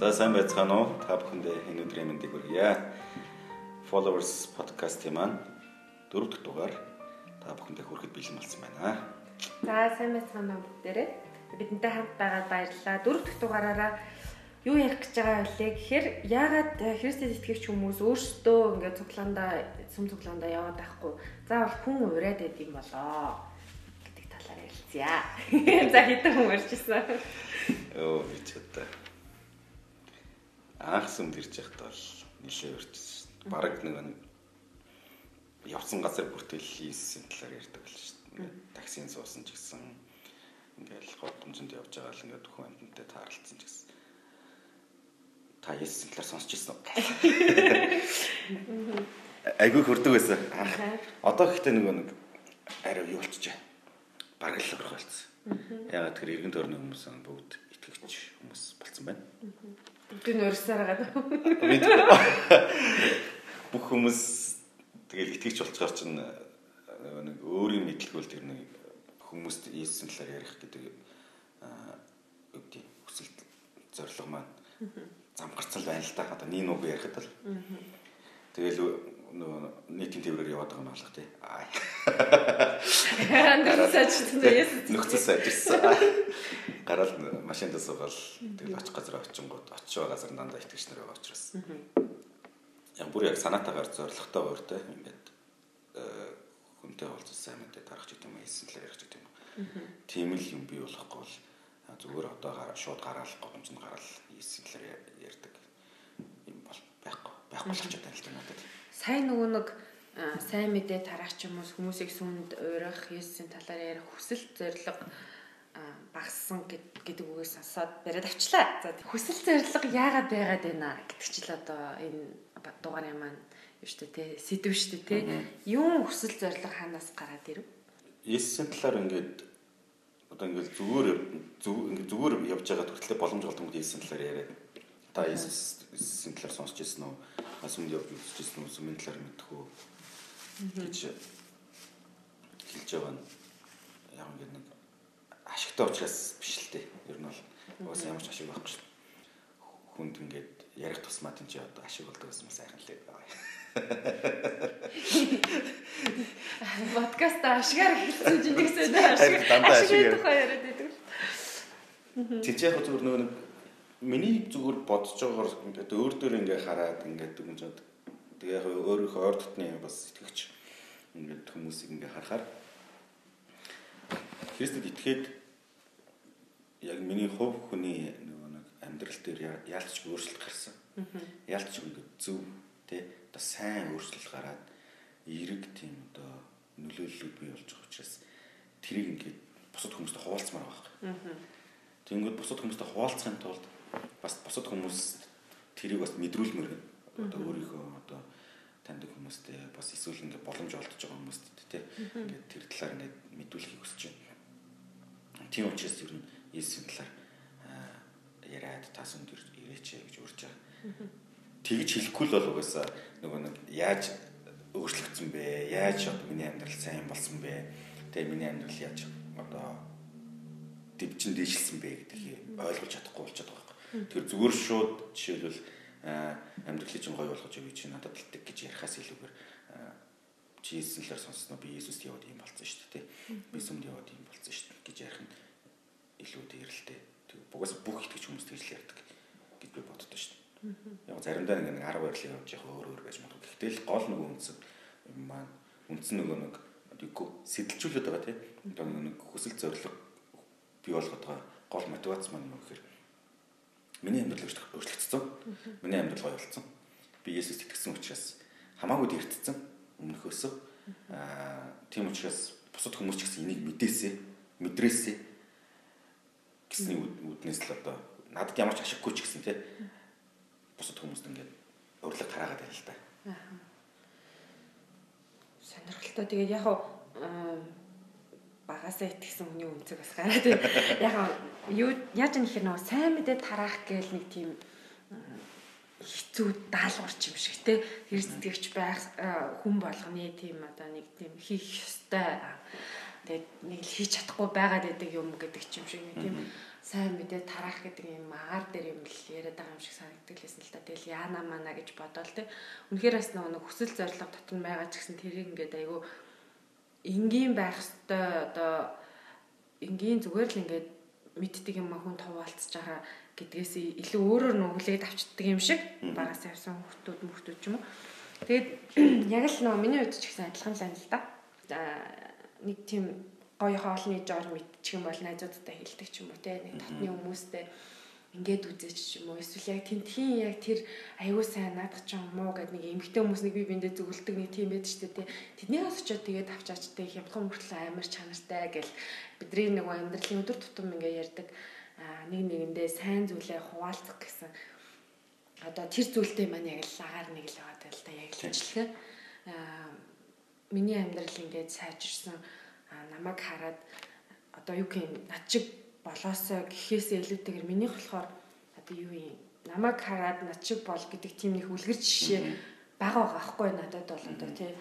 За сайн байцгаана уу? Та бүхэндээ энэ өдрийн мэндийг хүргье. Followers podcast-ийн маань дөрөв дэх дугаар та бүхэндээ хүрэхэд бэлэн болсон байна. За сайн байцгаана уу бүгдээрээ. Бидэнтэй хамт байгаад баярлалаа. Дөрөв дэх дугаараараа юу ярих гэж байгаа вэ гэхээр яагаад Христэд итгэгч хүмүүс өөрсдөө ингээд цуглаандаа сүм цуглаандаа яваад байхгүй. Заавал хүн ураад байд юм болоо гэдэг талаар ярилцъя. За хэдэн хүн урьжсэн. Өө би ч удаа. Анх сүмд ирж байхдаа бол нэлээ урьжсэн. Бараг нэг явсан газар бүртэл хийсэн талаар ярьдаг л шүү дээ. Таксинд суусан ч гэсэн ингээл годомжинд явж байгаа л ингээд хүн амьтантай таарлцсан ч гэсэн та Есүс талаар сонсч ирсэн үү? Айгүй хурдаг байсан. Одоо гэхдээ нөгөө нэг арай юу болчихжээ. Бараг л орох болсон. Ягаад тэр эргэн тойрны хүмүүс бүгд итгэгч хүмүүс болсон байна. Нь өрсөөр байгаа. Бүх хүмүүс тэгэл итгэгч болцгоор чинь нөгөө нэг өөрийн мэдлэгүүл тэр нэг хүмүүст Есүс талаар ярих гэдэг аа үгдий хүсэлт зорилго маань замгарцал байна л да. Одоо нин үг ярихад л. Тэгэл нөгөө нийтийн тээврээр яваад байгаа юм алах тий. Нөхцөл сайжирсан. Нөхцөл сайжирсан. Гараал машинд суугаал тэгэл очих газар очингууд очиж байгаа газар дандаа итгэж нар байгаа учраас. Яг бүр яг санаатаагаар зоригтой өөртөө ингээд хүнтэй уулзсан мэдээ тарах ч гэдэг юм хэлсэн л ярих гэдэг юм. Тийм л юм бий болохгүй бол зүгээр одоо шууд гараал гомжинд гараал хийсэн талаар ярьдаг юм бол байхгүй байхгүй болчиход байна л надад. Сайн нөгөө нэг сайн мэдээ тараач хүмүүс хүмүүсийг сүнд уурах Есүсийн талаар ярих хүсэл зориг багассан гэдэг үгээс сонсоод бариад авчлаа. За хүсэл зориг яагаад байгаад байна гэдэг чил одоо энэ дугаарын маань юу штэ те сэдв штэ те юм хүсэл зориг ханаас гараад ирэв. Есүсийн талаар ингээд одоо ингээд зүгээр ингээд зүгээр явж байгаа төрөлтэй боломж олдонгод Есүсийн талаар яриад та Есүсийн талаар сонсч ирсэн үү? Асумд явж үзэж ирсэн үү? Сүмийн талаар мэдэх үү? гэж хэлж байгаа нь яг ингээд нэг ашигтай учраас биш л дээ. Ер нь бол уус ямар ч ашиг байхгүй шүү. Хүнд ингээд ярих тусмаа тийм чи одоо ашиг болдог гэсэн сайхан л байгаа. Подкаст ашигаар хэлсэн чинь нэгсээ ашиг ашиг тухай яриад байдаг. Тэг чи яг зүгээр нөгөө нэг миний зүгээр бодож байгаагаар ингээд өөр дөр ингээ хараад ингээд дүнжод тэгээ яг өөрийнхөө ойр дотны бас итгэвч ингээд хүмүүсийг ингээ харахаар Христэд итгээд яг миний хувь хүний нөгөө нэг амьдрал дээр яалтч өөрчлөлт гарсан. Яалтч ингээд зөв тий одоо сайн өөрчлөлт гараад эерэг тийм одоо нөлөөллүүд бий болж байгаа учраас тэрийг ингээд бусад хүмүүстэй хуваалцмаар байгаа. Тэнгүүд бусад хүмүүстэй хуваалцахын тулд бас бусад хүмүүс тэрийг бас мэдрүүлмээр байна. Одоо өөрийнхөө одоо таньдаг хүмүүстэй бас эсвэл ингээд боломж олдож байгаа хүмүүстэй тий ингээд тэр талаар ингээд мэдүүлэхийг хүсэж байна. Тийм учраас ер нь Есүсийн талаар яриад тас өндөр ирээч гэж урьж байгаа. Тэгж хэлэхгүй л бол угаасаа нөгөө нэг яаж өөрчлөгдсөн бэ? Яаж одоо миний амьдрал сайн болсон бэ? Тэгээ миний амьдрал яаж одоо дэвчин дээшилсэн бэ гэдгийг ойлгож чадахгүй болчиход байгаа юм. Тэр зүгээр шууд жишээлбэл амьдралыг чинь гоё болгож өгье чи надад тэлдэг гэж ярихаас илүүгээр чи Есүслэр сонссноо би Есүст яваад юм болсон шүү дээ. Би сүмд яваад юм болсон шүү дээ гэж ярих нь илүү дээрлэлтэй. Тэг бугаас бүх итгэж хүмүүс тэгж ярьдаг гэж би боддоо шүү дээ. Яг заримдаа нэг 10 байрлал явж явах өөр өөр байж магадгүй. Гэхдээ л гол нэг үндсэн маань үндсэн нөгөө нэг үгүй сэтэлжүүлээд байгаа тийм. Одоо нэг хүсэл зориг бий болгоод байгаа гол мотивац маань юу гэхээр миний амьдрал өөрчлөгдсөн. Миний амьдрал гоё болсон. Би Есүст итгэсэн учраас хамаагүй дэртсэн өмнөхөөсөө. Аа тийм учраас бусад хүмүүс ч гэсэн энийг мэдээсэй, мэдрээсэй гэсэн үднээс л одоо надад ямар ч ашиггүй ч гэсэн тий бусад хүмүүст ингээд урилга хараагаад байна л да. Сонирхолтой. Тэгээд яг багасаа итгэсэн хүний үнцэг бас гараад яг юу яаж юм ихэр нөгөө сайн мэдээ тараах гээл нэг тийм хэцүү даалгаварч юм шиг те. Тэр сэтгэвч байх хүн болгоны тийм одоо нэг тийм хийх ёстой. Тэгээд нэг л хийж чадахгүй байгаад байдаг юм гэдэг ч юм шиг нэг тийм сайн мэдээ тараах гэдэг юм агаар дээр юм л яриад байгаа юм шиг санагддаг лээсэн л та. Тэгэл яана мана гэж бодоол те. Үнэхээр бас нөгөө хүсэл зориг дотор байгаа ч гэсэн тэрийг ингээд айгүй энгийн байх хэвээр одоо энгийн зүгээр л ингээд мэддэг юм хүн туваалцж байгаа гэдгээс илүү өөрөөр нүглээд авчддаг юм шиг багаас явсан хүмүүс мөхтүүд ч юм уу. Тэгээд яг л нөгөө миний хувьд ч гэсэн адилхан л байна л да. Нэг тийм гоё хоолны жоор мэдчих юм бол найзуудтай хэлдэг ч юм уу те нэг татны хүмүүстэй ингээд үзээч ч юм уу? Эсвэл яг тентхийн яг тэр аюу сайн наадах ч юм уу гэдэг нэг эмгтэй хүмүүс нэг би биндээ зөвлөдөг нэг тийм байдаг шүү дээ тэдний бас очиод тэгээд авчаачтай хямдхан мөртлөө амар чанартай гэл бидний нэг амьдралын өдөр тутам ингээд ярьдаг нэг нэгэндээ сайн зүйлээ хуваалцах гэсэн. Одоо тэр зүйлтэй маань яг л агаар нэг л байгаа л да яг л ажиллах миний амьдрал ингээд сайжирсан намайг хараад одоо юу гэх юм над чиг болоосоо гэхээсээ илүүтэйгээр минийх болохоор одоо юу юм намайг хараад над чиг бол гэдэг тийм нэг үлгэр жишээ бага байгаа байхгүй надад бол одоо тий.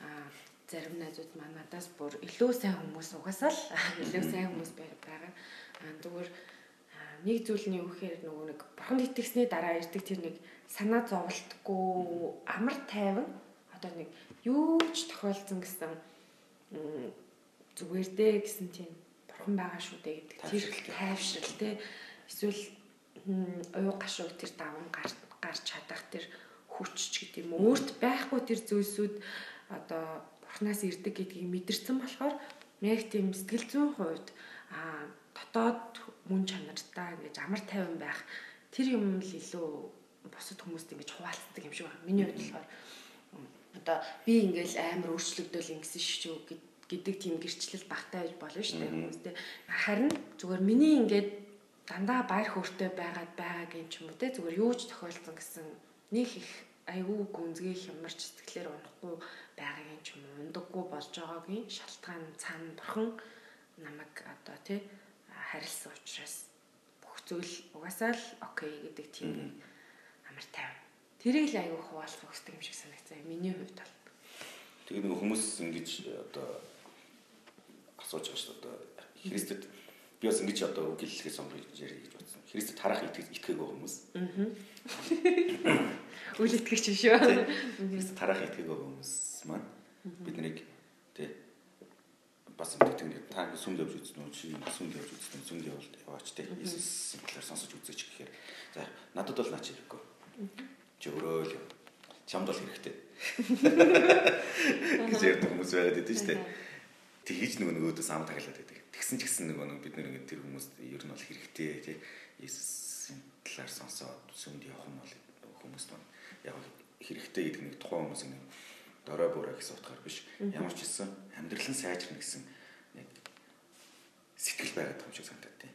А зарим найзууд маань надаас бүр илүү сайн хүмүүс угаасаа л илүү сайн хүмүүс байгаа. Зүгээр нэг зүйл нь юу гэхээр нөгөө нэг бурхан итгэсний дараа ирдэг тэр нэг санаа зовлтгүй амар тайван одоо нэг юу ч тохиолдсон гэсэн зүгээр дээ гэсэн тийм бурхан байгаа шүү дээ гэдэг. Тэр тайвшрал те. Эсвэл уян гашууг тэр даван гарч гарч чадах тэр хүч ч гэдэг юм. Өөрт байхгүй тэр зүйлсүүд одоо бурхнаас ирдэг гэдгийг мэдэрсэн болохоор яг тийм сэтгэл зүйн хувьд а дотоод мөн чанартай ингэж амар тайван байх. Тэр юм л илүү бусад хүмүүст ингэж хуваалцдаг юм шиг байна. Миний хувьд болохоор одоо би ингээл амар өөрчлөгдөөл ингэсэн шүү гэдэг гэдэг тийм гэрчлэл багтаа байж болно шүү дээ хүмүүстэй. Харин зүгээр миний ингээд дандаа баяр хөөртэй байгаад байгаагийн ч юм уу те зүгээр юу ч тохиолдсон гэсэн нэг их айгүй гүнзгий хямарч сэтгэлээр унахгүй байгаагийн ч юм уу ундаггүй болж байгаагийн шалтгаан цаана бурхан намайг одоо те харилсан учраас бүх зүйл угаасаа л окей гэдэг тийм амар тайван. Тэрийг л айгүй хуваалцах хэрэгтэй юм шиг санагцаа. Миний хувьд бол. Тэгээ нэг хүмүүс ингэж одоо асууж байгаа шүү дээ. Христэд би бас ингэж одоо үг хэллэхээс өмнө ярих гэж бодсон. Христэд харах итгээг байгаа хүмүүс. Аа. Үл итгэгч шүү. Христэд харах итгээг байгаа хүмүүс маань бид нарыг тий бас мэддэг та сүмд явж үзсэн үү чи сүмд явж үзсэн үү сүмд явал яваач тий Иесус талаар сонсож үзээч гэхээр за надад бол наач хэрэггүй. Чи өөрөө л чамд бол хэрэгтэй. гэж ярьдаг хүмүүс байдаг шүү дээ тэгж нөгөө нөгөөдөөс ам таглаад байдаг. Тэгсэн ч гэсэн нөгөө бид нэг тэр хүмүүст ер нь бол хэрэгтэй тий. Иесусийн талаар сонсоод сүмд явах нь бол хүмүүст маань яг хэрэгтэй гэдэг нэг тухайн хүмүүсийн нэг дорой бүрэ гэсэн утгаар биш. Ямар ч хэлсэн амьдрал нь сайжрна гэсэн нэг сэтгэл байгаад юм шиг санагдав тий.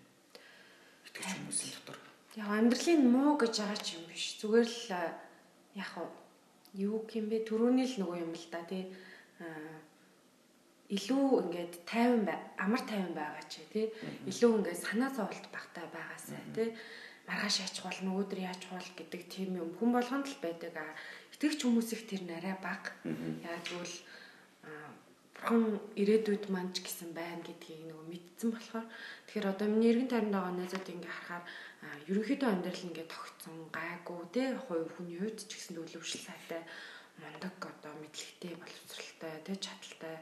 Итгэж хүмүүсийн дотор. Яг амьдралын муу гэж байгаа ч юм биш. Зүгээр л яг юу юм бэ? Төрөний л нөгөө юм л да тий. Аа илүү ингээд тайван бай амар тайван байгаа чи тий. Илүү ингээд санаа зовлт багтаа байгаасаа тий. Маргааш яачих бол нөгөөдөр яачих бол гэдэг тийм юм хүн болгонд л байдаг. А итгэгч хүмүүс их тэр нарай баг. Яг тэгвэл бурхан ирээдүйд маань ч гэсэн байна гэдгийг нөгөө мэдсэн болохоор тэгэхээр одоо миний эргэн тойронд байгаа найзууд ингээ харахаар ерөнхийдөө амьдрал ингээ тогтсон гайгүй тий. Хувь хүний хувьд ч гэсэн төлөвшил сайтай мундаг одоо мэдлэгтэй боловсралтай тий чадaltaй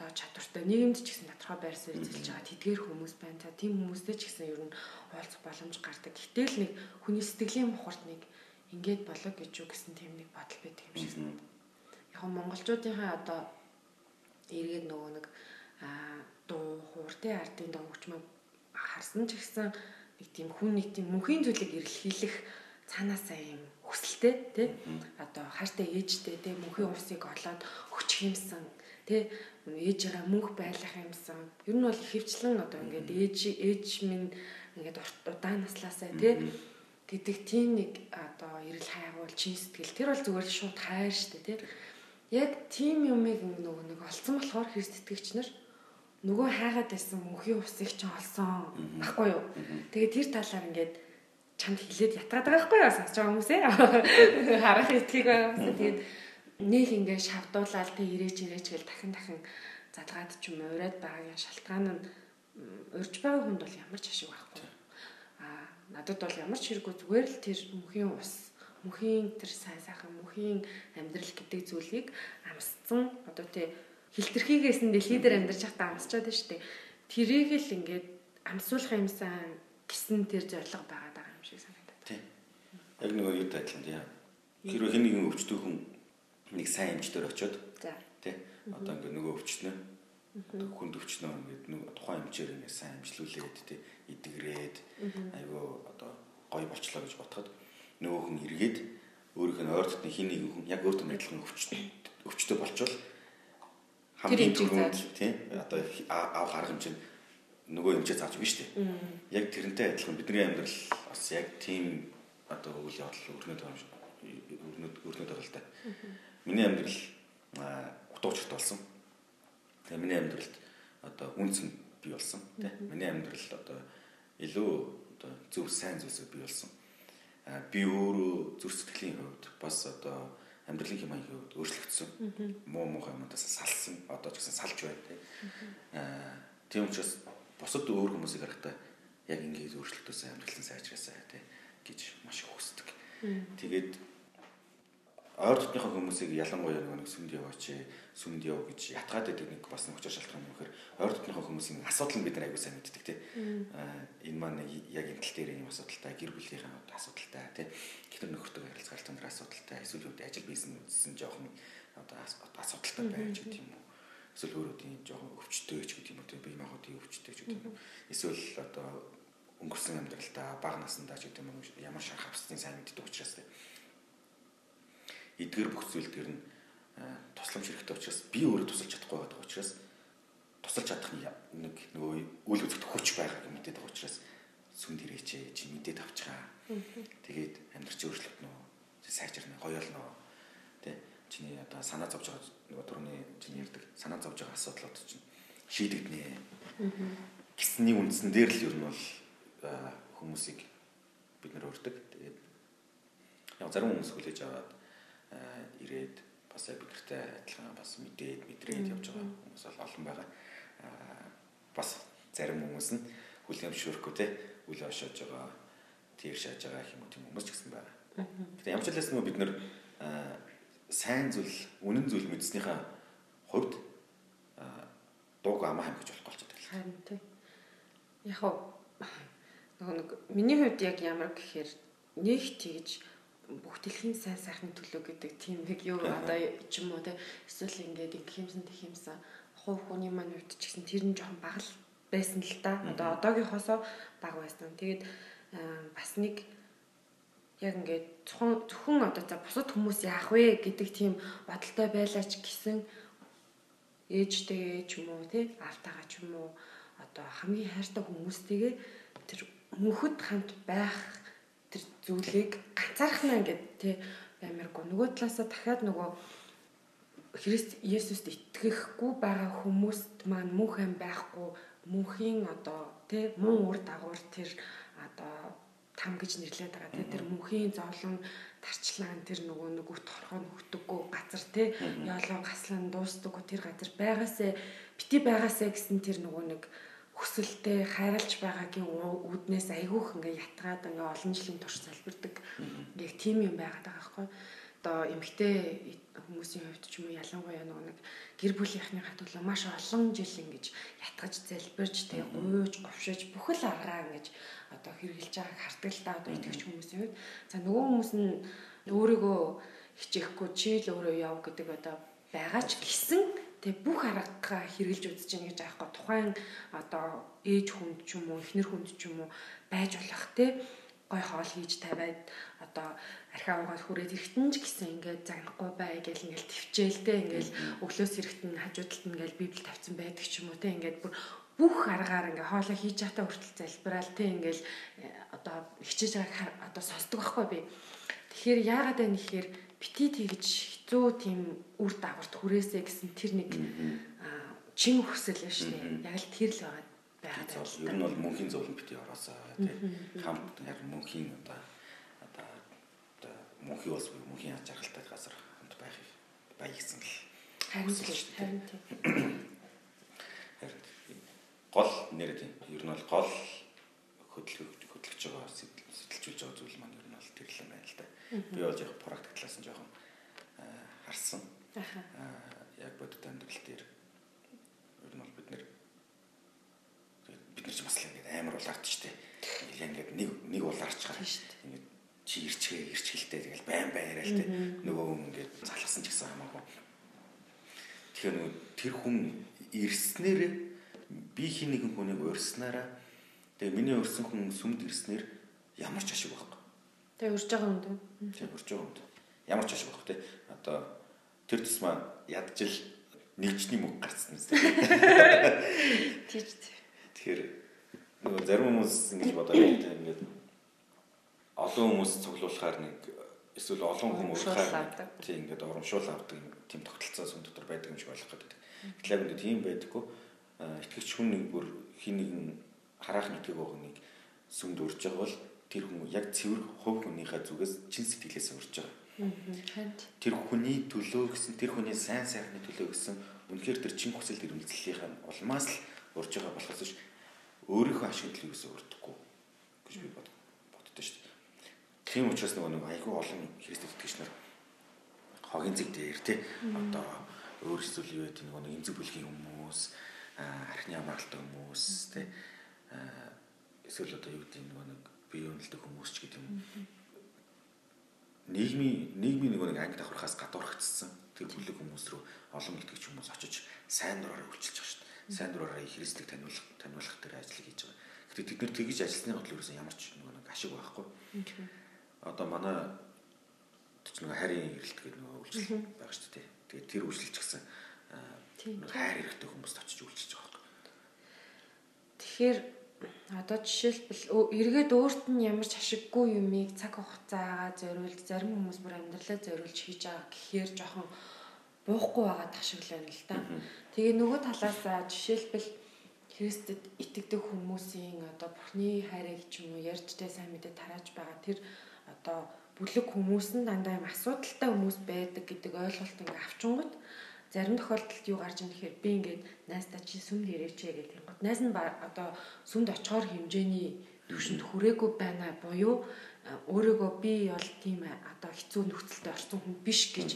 одоо чадвартай нийгэмд ч гэсэн тодорхой байр суурь эзэлж байгаа тэдгээр хүмүүс байна. За тийм хүмүүстэй ч гэсэн ер нь уулзах боломж гардаг. Гэтэл нэг хүний сэтгэлийн мухарт нэг ингээд болоо гэж юу гэсэн тийм нэг бодол байдаг юм шиг санагдав. Яг нь монголчуудынхаа одоо эргээд нөгөө нэг дуу хууртай ардын доо хөгжмөг харсан ч гэсэн нэг тийм хүн нэг тийм мөнхийн зүйлийг эрэлхийлэх цаанаасаа юм хүсэлтэй тий одоо хайртай ээжтэй тий мөнхийн урсыг олоод өчх юмсан тий ээжээрээ мөнх байлах юмсан. Ер нь бол хөвчлэн одоо ингээд ээж ээж минь ингээд удаан наслаасаа тий гэдэг тийм нэг одоо эрэл хайгуул чин сэтгэл. Тэр бол зүгээр шууд хайр штэ тий. Яг тийм юмыг нөгөө нэг олцсон болохоор Христ итгэгч нар? Нөгөө хайгаад байсан мөнхийн усыг ч олсон. Баггүй юу. Тэгээ тэр талаар ингээд чамд хилээд ятгаад байгаа байхгүй юу? Сонсож байгаа хүмүүсээ. Харах итгэх байгаа хүмүүс тэгээд нэг ингээд шавдуулаад тэг ирээч ирээч гэл дахин дахин залгаад ч юм ураад байгаагийн шалтгаан нь урьж байгаа хүнд бол ямар ч ашиг байхгүй. Аа надад бол ямар ч хэрэггүй зүгээр л тэр мөхийн ус мөхийн тэр сайн сайхан мөхийн амьдрал гэдэг зүйлийг амсцсан одоо тий хилтерхийгээс нь дэлхий дээр амьдарч байхдаа амсчаад байна шүү дээ. Тэрийг л ингээд амсуулах юмсан гэсэн тэр зориг байгаад байгаа юм шиг санагдаад. Тий. Яг нөгөө юу тайлбар тий. Хэрвээ хэн нэгэн өвчтөй хүн нэг сайн эмчтэр очиод тий. Одоо ингээд нөгөө өвчтнөө хүнд өвчнөө ингээд нөгөө тухайн эмчээр ингээд сайн эмчлүүлээд тий идэгрээд айгүй одоо гой болчлоо гэж бодоход нөгөө хүн эргээд өөрийнх нь ойр дотны хин нэг хүн яг өөртөө адилхан өвчтөй өвчтөй болчвол хамгийн түрүүнд тийм одоо аав юм чинь нөгөө юмчээ зааж биш үү? Яг тэрнтэй адилхан бидний амьдрал бас яг тийм одоо үйл явдал өрнөд байгаа юм шиг өрнөд өрнөд байгаа л та. Миний амьдрал утгаучт болсон. Тэгээ миний амьдралд одоо үнцэн бий болсон тийм. Миний амьдрал одоо илүү одоо зөв сайн зүйлсүүд бий болсон. Би өөрөө зүрх сэтгэлийн хувьд бас одоо амьдралын хэмжээний хувьд өөрчлөгдсөн. Муу муухай юмудаас салсан. Одоо ч гэсэн салж байна тийм. Аа тийм учраас бусад өөр хүмүүсийг харахтаа яг ингэж өөрчлөлтөөсөө амьдралын сайжраасаа тийм гэж маш их хүсдэг. Тэгээд ойр дотныхоо хүмүүсийг ялангуяа нэг сүмд яваач сүмд яв гэж ятгаад байдаг нэг бас нэг очир шалтгаан юм хэрэг ойр дотныхоо хүмүүсийн асуудал нь бид нар аягүй сайн мэддэг тийм энэ маань яг энэ тал дээр юм асуудалтай гэр бүлийнхээ асуудалтай тийм гэхэр нөхөртөө харилцаалт өндөр асуудалтай эсвэл үүдээ ажил бизнессэн жоохон одоо асуудалтай байж гэдэг юм уу? Эсвэл өөрөөдийн жоохон өвчтөй ч гэдэг юм уу тийм бие махбодын өвчтөй ч гэдэг юм эсвэл одоо өнгөрсөн амьдралдаа бага насндаа ч гэдэг юм ямар шарх авсны сайн мэддэг учраас тийм эдгээр бүх зүйл төр нь тусламж хэрэгтэй учраас би өөрөө тусалж чадахгүй байгаа учраас тусалж чадах нэг нөгөө үйл үзэгдэх хүч байгааг мэдээд байгаа учраас сүнд ирээч чи мэдээд авчихаа. Тэгээд амьдрч өөрчлөлтнө сайжирна гоёолно. Тэ чиний одоо санаа зовж байгаа нөгөө түрүүний чиний ярьдаг санаа зовж байгаа асуудлууд чинь шийдэгднэ. Гэсний үндсэн дээр л ер нь бол хүмүүсийг бид нар өрдөг. Тэгээд яг зарим хүмүүс хүлээж аваад ирээд бас бидэртэй адилхан бас мэдээд мэдрээд явж байгаа хүмүүс бол олон байгаа. бас зарим хүмүүс нь хүлэм шүрхгүй те үл ошоож байгаа тэр шааж байгаа юм уу тийм хүмүүс ч гэсэн байгаа. Гэтэ ямар ч хэлээс нөгөө бид нэр сайн зүйл, үнэн зүйл мэдснийхаа хувьд дууг амаа хам гэж болох болчиход байна. Харин тийм. Яг нөгөө нэг миний хувьд яг ямар гэхээр нэг тэгж бүх дэлхийн сайн сайхны төлөө гэдэг тийм нэг юу одоо ч юм уу те эсвэл ингээд ингэх юмсан тэх юмсан хувь хүний маань хувьд ч гэсэн тэр нь жоохон бага л байсан л та. Одоо одоогийнхоосоо бага байсан. Тэгээд бас нэг яг ингээд зөвхөн зөвхөн одоо за бусад хүмүүс яах вэ гэдэг тийм бодолтой байлаач гэсэн ээжтэйгээ ч юм уу тий автагаа ч юм уу одоо хамгийн хайртай хүмүүстэйгээ тэр мөнхөд хамт байх зүйлийг ганцаархнаа ингээд тий баймиргүй нөгөө талаасаа дахиад нөгөө Христ Есүст итгэхгүй байгаа хүмүүст маань мөнх ам байхгүй. Мөнхийн одоо тий мөн үр дагавар тэр одоо там гэж нэрлээд байгаа тий. Тэр мөнхийн зовлон тарчлаан тэр нөгөө нэг үт хорхоо нөхдөггүй газар тий. Ёолоо гаслан дуустдаггүй тэр газар байгаасаа бити байгаасаа гэсэн тэр нөгөө нэг хүсэлтэй хайрлж байгаагийн үүднээс айгүйх ингээ ятгаад ингээ олон жилийн турш залбирдаг. Яг тийм юм байгаад байгаа байхгүй. Одоо эмгтэй хүмүүсийн хувьд ч юм уу ялангуяа нөгөө нэг гэр бүлийнхний хатуулаа маш олон жил ингэж ятгаж залбирж тэг гуйж говшиж бүхэл аргаа ингэж одоо хэрэгжилж байгааг хардаг л да одоо итгэж хүмүүсийн хувьд. За нөгөө хүмүүс нь өөрийгөө хичээхгүй чи л өөрөө яв гэдэг одоо байгаа ч гэсэн тэг бүх арга хэрэгжилж үзэж яах гэж аахгүй тухайн одоо ээж хүнд ч юм уу эхнэр хүнд ч юм уу байж болох те гой хоол хийж тавиад одоо архиа угаад хүрээд эрэхтэн ч гэсэн ингээд загнахгүй бай гэл ингээд төвчээлтэй ингээд өглөөс эрэхтэн хажуудалд ингээд библ тавьсан байдаг ч юм уу те ингээд бүр бүх аргаар ингээ хоолоо хийж чатаа хүртэл залбираал те ингээл э, одоо хичээж байгааг одоо сонсдог байхгүй би. Тэгэхээр яагаад вэ гэхээр бити тэгж хэцүү тийм үр дагаварт хүрээсэй гэсэн тэр нэг чин хүсэл шүү дээ. Яг л тэр л байгаа байгаа. Ер нь бол мөнхийн зовлон бити ороосоо тийм хамт яг мөнхийн одоо одоо мөнхийн ус мөнхийн ач жаргалтай газар хамт байх байх гэсэн л харин тийм гол нэр тийм. Ер нь бол гол хөдөлгөж хөдөлгөж байгаа сэтэлжүүлж байгаа зүйл маань ер нь бол тэр л юм байна л да. Би бол яг практик талаас нь жоохон харсан. Аа яг бодит амьдрал дээр ер нь бол бид нэр бид нар ч бас л ингээд амар улаарч штэ. Ингээд нэг нэг улаарч гарна штэ. Ингээд чи ирчгээ ирчгэлтэй тэгэл байн байн яриа л те. Нөгөө хүн ингээд залгасан ч гэсэн хамаагүй. Тэгэхээр нөгөө тэр хүн ирснээр би хин нэгэн хүнийг урьснараа тэгээ миний урьсан хүн сүмд ирснээр ямар ч ашиг байхгүй. Тэгээ урьж байгаа хүн дээ. Тэгээ урьж байгаа хүн. Ямар ч ашиг байхгүй те. Одоо тэр тусмаа ядчил нэгжний мөнгө гарцсан юм. Тийч. Тэгэхээр нөгөө зарим хүмүүс ингэж бодоод байна ингээд олон хүмүүс цуглуулахаар нэг эсвэл олон хүмүүс уурхаар тийм ингээд урамшуул авдаг тийм тогтолцоо сүм дотор байдаг юм шиг ойлгох гэдэг. Гэтэл яг үнэ тийм байдаггүй. Итгэгч хүн нэг бүр хин нэгэн хараах нутгийг байгаа нэг сүмд урж байгаа бол тэр хүн яг цэвэр хувь хүнийхээ зүгээс чин сэтгэлээс урж байгаа. Тэр хүний төлөө гэсэн тэр хүний сайн сайхны төлөө гэсэн үнэхээр тэр чин хүсэл эрмэлзлийнхаа улмаас л урж байгаа болохоос ш өөрийнхөө ашиг төлөө гэсэн урдаггүй гэж би бод боддоо шүү дээ. Тийм учраас нөгөө нэг айгүй олон Христ итгэгч нар хогийн зэг дээр тий одоо өөрсдөө юу гэдэг нөгөө нэг эмзэг бүлгийн хүмүүс архины амралттай хүмүүс тий эсвэл одоо юу гэдэг нөгөө нэг бие үнэлдэг хүмүүс ч гэдэг юм. Нийгмийн нийгмийн нөгөө нэг анги давхархаас гадуурхагдсан тэр бүлэг хүмүүс рүү олон итгэгч хүмүүс очиж сайн дураараа үйлчилж байгаа шүү дээ. Сайн дураараа Христийг таниулах таниулах тэр ажлыг хийж байгаа. Гэтэ тэд нар тэгж ажилласны бодлоо ерөөсөн ямар ч нөгөө нэг ашиг байхгүй. Одоо манай нэг хайрын эрэлт гэдэг нөгөө үйлчлэл байгаа шүү дээ. Тэгээд тэр үйлчлэлч гэсэн хайр хэрэгтэй хүмүүст очиж үйлчилж байгаа. Тэгэхээр одоо жишээлбэл эргээд өөрт нь ямар ч ашиггүй юмыг цаг хугацаагаа зориулж зарим хүмүүс бүр амьдралаа зориулж хийж байгаа гэхээр жоохон буухгүй байгаа ташиг л байна л да. Тэгээ нөгөө талаас жишээлбэл Христэд итгэдэг хүмүүсийн одоо Бурхны хайрыг ч юм уу ярьж тэ сайн мэдээ тарааж байгаа тэр одоо бүлэг хүмүүс нь дандаа юм асуудалтай хүмүүс байдаг гэдэг ойлголт ингээ авчингууд зарим тохиолдолд юу гарч ирнэ гэхээр би ингээд найстаа чи сүмд ирээч гэдэг юм. Найс нь одоо сүмд очихоор хэмжээний төвшөнд хүрээгүй байна буюу өөрийгөө би бол тийм одоо хэцүү нөхцөлтэй орсон хүн биш гэж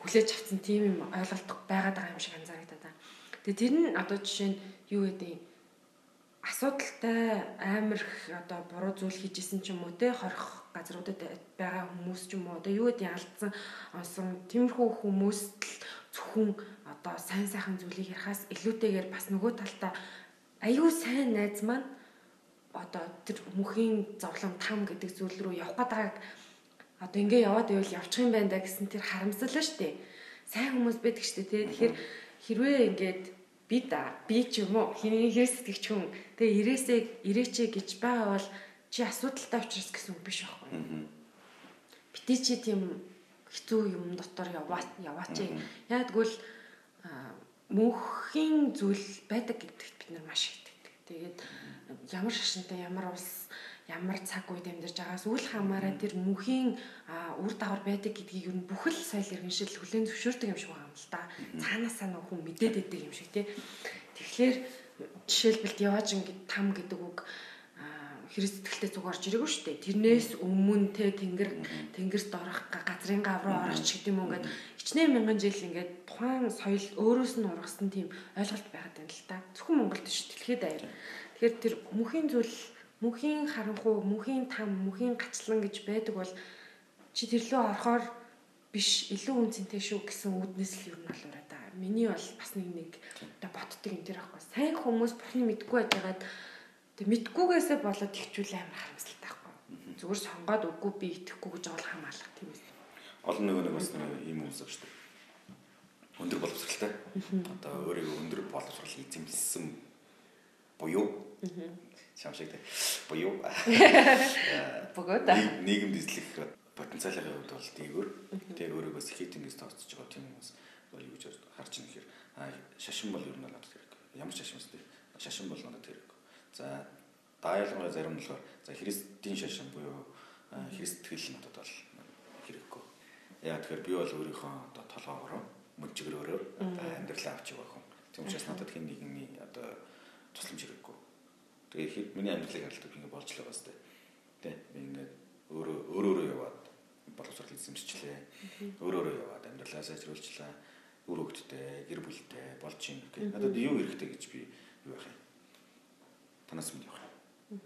хүлээж авсан тийм юм ойлголт байгаад байгаа юм шиг анзаарагдаад байна. Тэгээ тэр нь одоо жишээ нь юу гэдэг асуудалтай амар их одоо буруу зүйл хийжсэн ч юм уу те хорих газруудад байгаа хүмүүс ч юм уу одоо юу гэдэг алдсан онсон тиймэрхүү хүмүүст л зөвхөн одоо сайн сайхан зүйлийг ярихаас илүүтэйгээр бас нөгөө талдаа аюу сайн найз маань одоо тэр мөхийн зовлон там гэдэг зүйл рүү явах гэдэг одоо ингээ яваад байвал явчих юм байна да гэсэн тэр харамсал нь штэ. Сайн хүмүүс байдаг штэ тий. Тэгэхээр хэрвээ ингээд би да би ч юм уу хиний хэрэгсдэгч хүн тэгээ ирээсээ ирээчээ гэж байгаа бол чи асуудалтай учраас гэсэн үг биш байхгүй. Битээ чи тийм хэцүү юм дотор яваа яваач. Яг тэгвэл мөнхийн зүйл байдаг гэдэгт бид нар маш итгэдэг. Тэгээд ямар шашинтай ямар улс ямар цаг үед амьдарч байгаас үл хамааран тэр мөнхийн үр дагавар байдаг гэдгийг ер нь бүхэл соёл иргэншил хүлээн зөвшөөрдөг юм шиг байгаа юм л да. Цаанаасаа нөх хүн мэдээд байдаг юм шиг тий. Тэгэхээр жишээлбэл явааж ингээд там гэдэг үг Христ сэтгэлтэй зүг орж ирээгүй шүү дээ. Тэрнээс өмнө те тэнгэр тэнгэрт орох газрын гав руу орох ч гэдэм юм ингээд хичнээн мянган жил ингээд тухайн соёл өөрөөс нь ургасан тийм ойлголт байгаад байна л да. Зөвхөн Монголд шүү дэлхийд даяар. Тэгэхээр тэр мөнхийн зүйл мөнхийн харанхуй, мөнхийн там, мөнхийн гачлан гэж байдаг бол чи тэрлөө орохоор биш илүү үнцэнтэй шүү гэсэн үүднээс л юу нь бол ураа да. Миний бол бас нэг нэг одоо ботдог юм тэр аахгүй. Сайн хүмүүс бурхны мэдгүй байгаад Тэг мэдгүйгээсээ болоод ихчүүл амар харамсалтай байхгүй. Зүгээр сонгоод үгүй би итгэхгүй гэж ол хамаалах тийм үү. Олон нөгөө нэг бас нэг ийм хүмүүс шүү дээ. Өндөр боловсралтай. Одоо өөрийгөө өндөр боловсрал эзэмсэн буюу шамшиг дээ. Буюу. Богота. Нийгэмд эзлэх потенциалын хувьд бол дээгүүр. Тэгээ өөрийгөө сэхэтингээс тооцож байгаа тийм хүмүүс бол юу гэж харж байгаа хэрэг. Шашин бол ер нь надад хэрэг. Ямар шашин вэ? Шашин бол надад хэрэг За даялгын зарим нь болохоор за христийн шашин буюу христ сэтгэл надад бол хэрэггүй. Яа тэгэхээр би бол өөрийнхөө одоо толгоогоор мөнчгөрөөрөө амьдралаа авч явах хүн. Тийм учраас надад хин нэгний одоо тусламж хэрэггүй. Тэгээ ихэд миний амьдралыг харалтад ингэ болж л байгаа сте. Тэ би ингээд өөрөө өөрөө яваад боловсрол эзэмшчлээ. Өөрөө яваад амьдралаа сайжруулчлаа. Үр хөвгттэй, гэр бүлтэй болж юм гэх. Надад юу хэрэгтэй гэж би юу яах юм? Танаас минь явах юм.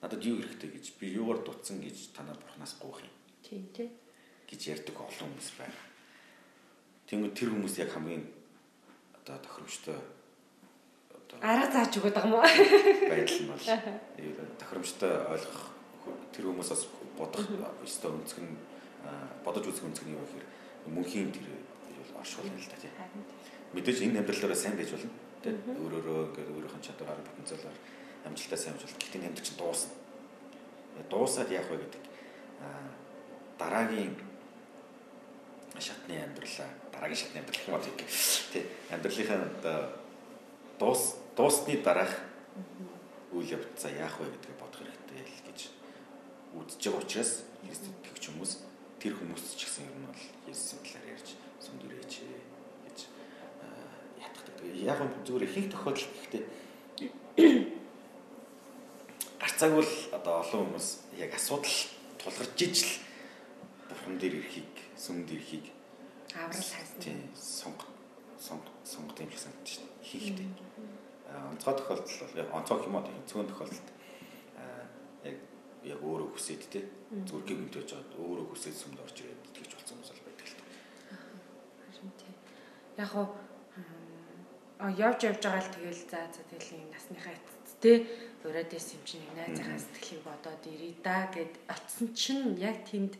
Надад юу хэрэгтэй гэж би юугаар дутсан гэж танаа бурхнаас гуйх юм. Тийм тий. гэж ярьдаг олон хүмүүс байна. Тэнгүүд тэр хүмүүс яг хамгийн одоо тохиромжтой одоо арга зааж өгöd байгаа юм уу? байдал нь бол тохиромжтой ойлгох тэр хүмүүс бас бодох өстой өнцг нь бодож үзэх өнцг нь юу гэхээр мөнхийн тэр бол оршуул юм л та тийм. Мэдээж энэ амьдралаараа сайн байж болно. Тэ өөрөөрөө ингээд өөрийнхөө чадвараар потенциалаар амжилтаа сайн амжилт. Гэхдээ амьдрал чинь дуусна. Дуусаад яах вэ гэдэг. дараагийн шатны амьдралаа дараагийн шатны амьдрал юм тийм. Тэ амьдралынхаа одоо дуус дуусны дараах үйл явдлаа яах вэ гэдгийг бодох хэрэгтэй л гэж үдж байгаа учраас Христ итгэгч хүмүүс тэр хүмүүс ч гэсэн ер нь бол Есүсийн талаар ярьж ятгадаг. Яг нь зүгээр их тохиолдол гэхдээ гарцааг бол одоо олон хүмүүс яг асуудал тулгарч ижил бурхан дээр ирэхийг сүмд ирэхийг аврал хайсан. Тийм сонго сонго сонго юм шиг санагдаж байна. Хийхтэй. Онцгой тохиолдол бол онцгой юм аа зөвхөн тохиолдолд яг яг өөрөө хүсээд те гинт байж байгаа өөрөө хүсээд сүмд орж ирээд итгэж болсон хүмүүс бол байдаг л тийм. Яг а явж явж байгаа л тэгэл за за тэгэл юм насныхаа эцэд те ураад исэн юм чинь найзынхаа сэтгэлийг бодоод ирээ да гэд очсон чинь яг тэнд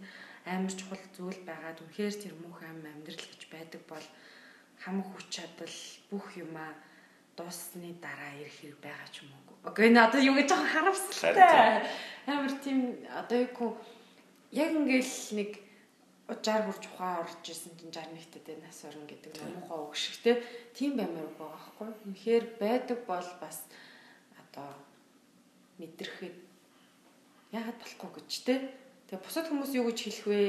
амар чухал зүйл байгаад үнэхээр тэр мөнх ам амьдрал гэж байдаг бол хамаг хүч чадал бүх юмаа дууссаны дараа ирэх хэрэг байгаа ч юм уу? Окей, одоо юу гэж жоохон харамсалтай. Амар тийм одоо юу яг ингээл нэг 60 хүрч ухаан орж исэн чинь 61-т дээ нас орно гэдэг муухай үг шиг те. Тийм баймаар байгаа байхгүй. Үнэхээр байдаг бол бас одоо мэдрэхэд яагаад болохгүй гэж те. Тэгээ бусад хүмүүс юу гэж хэлэх вэ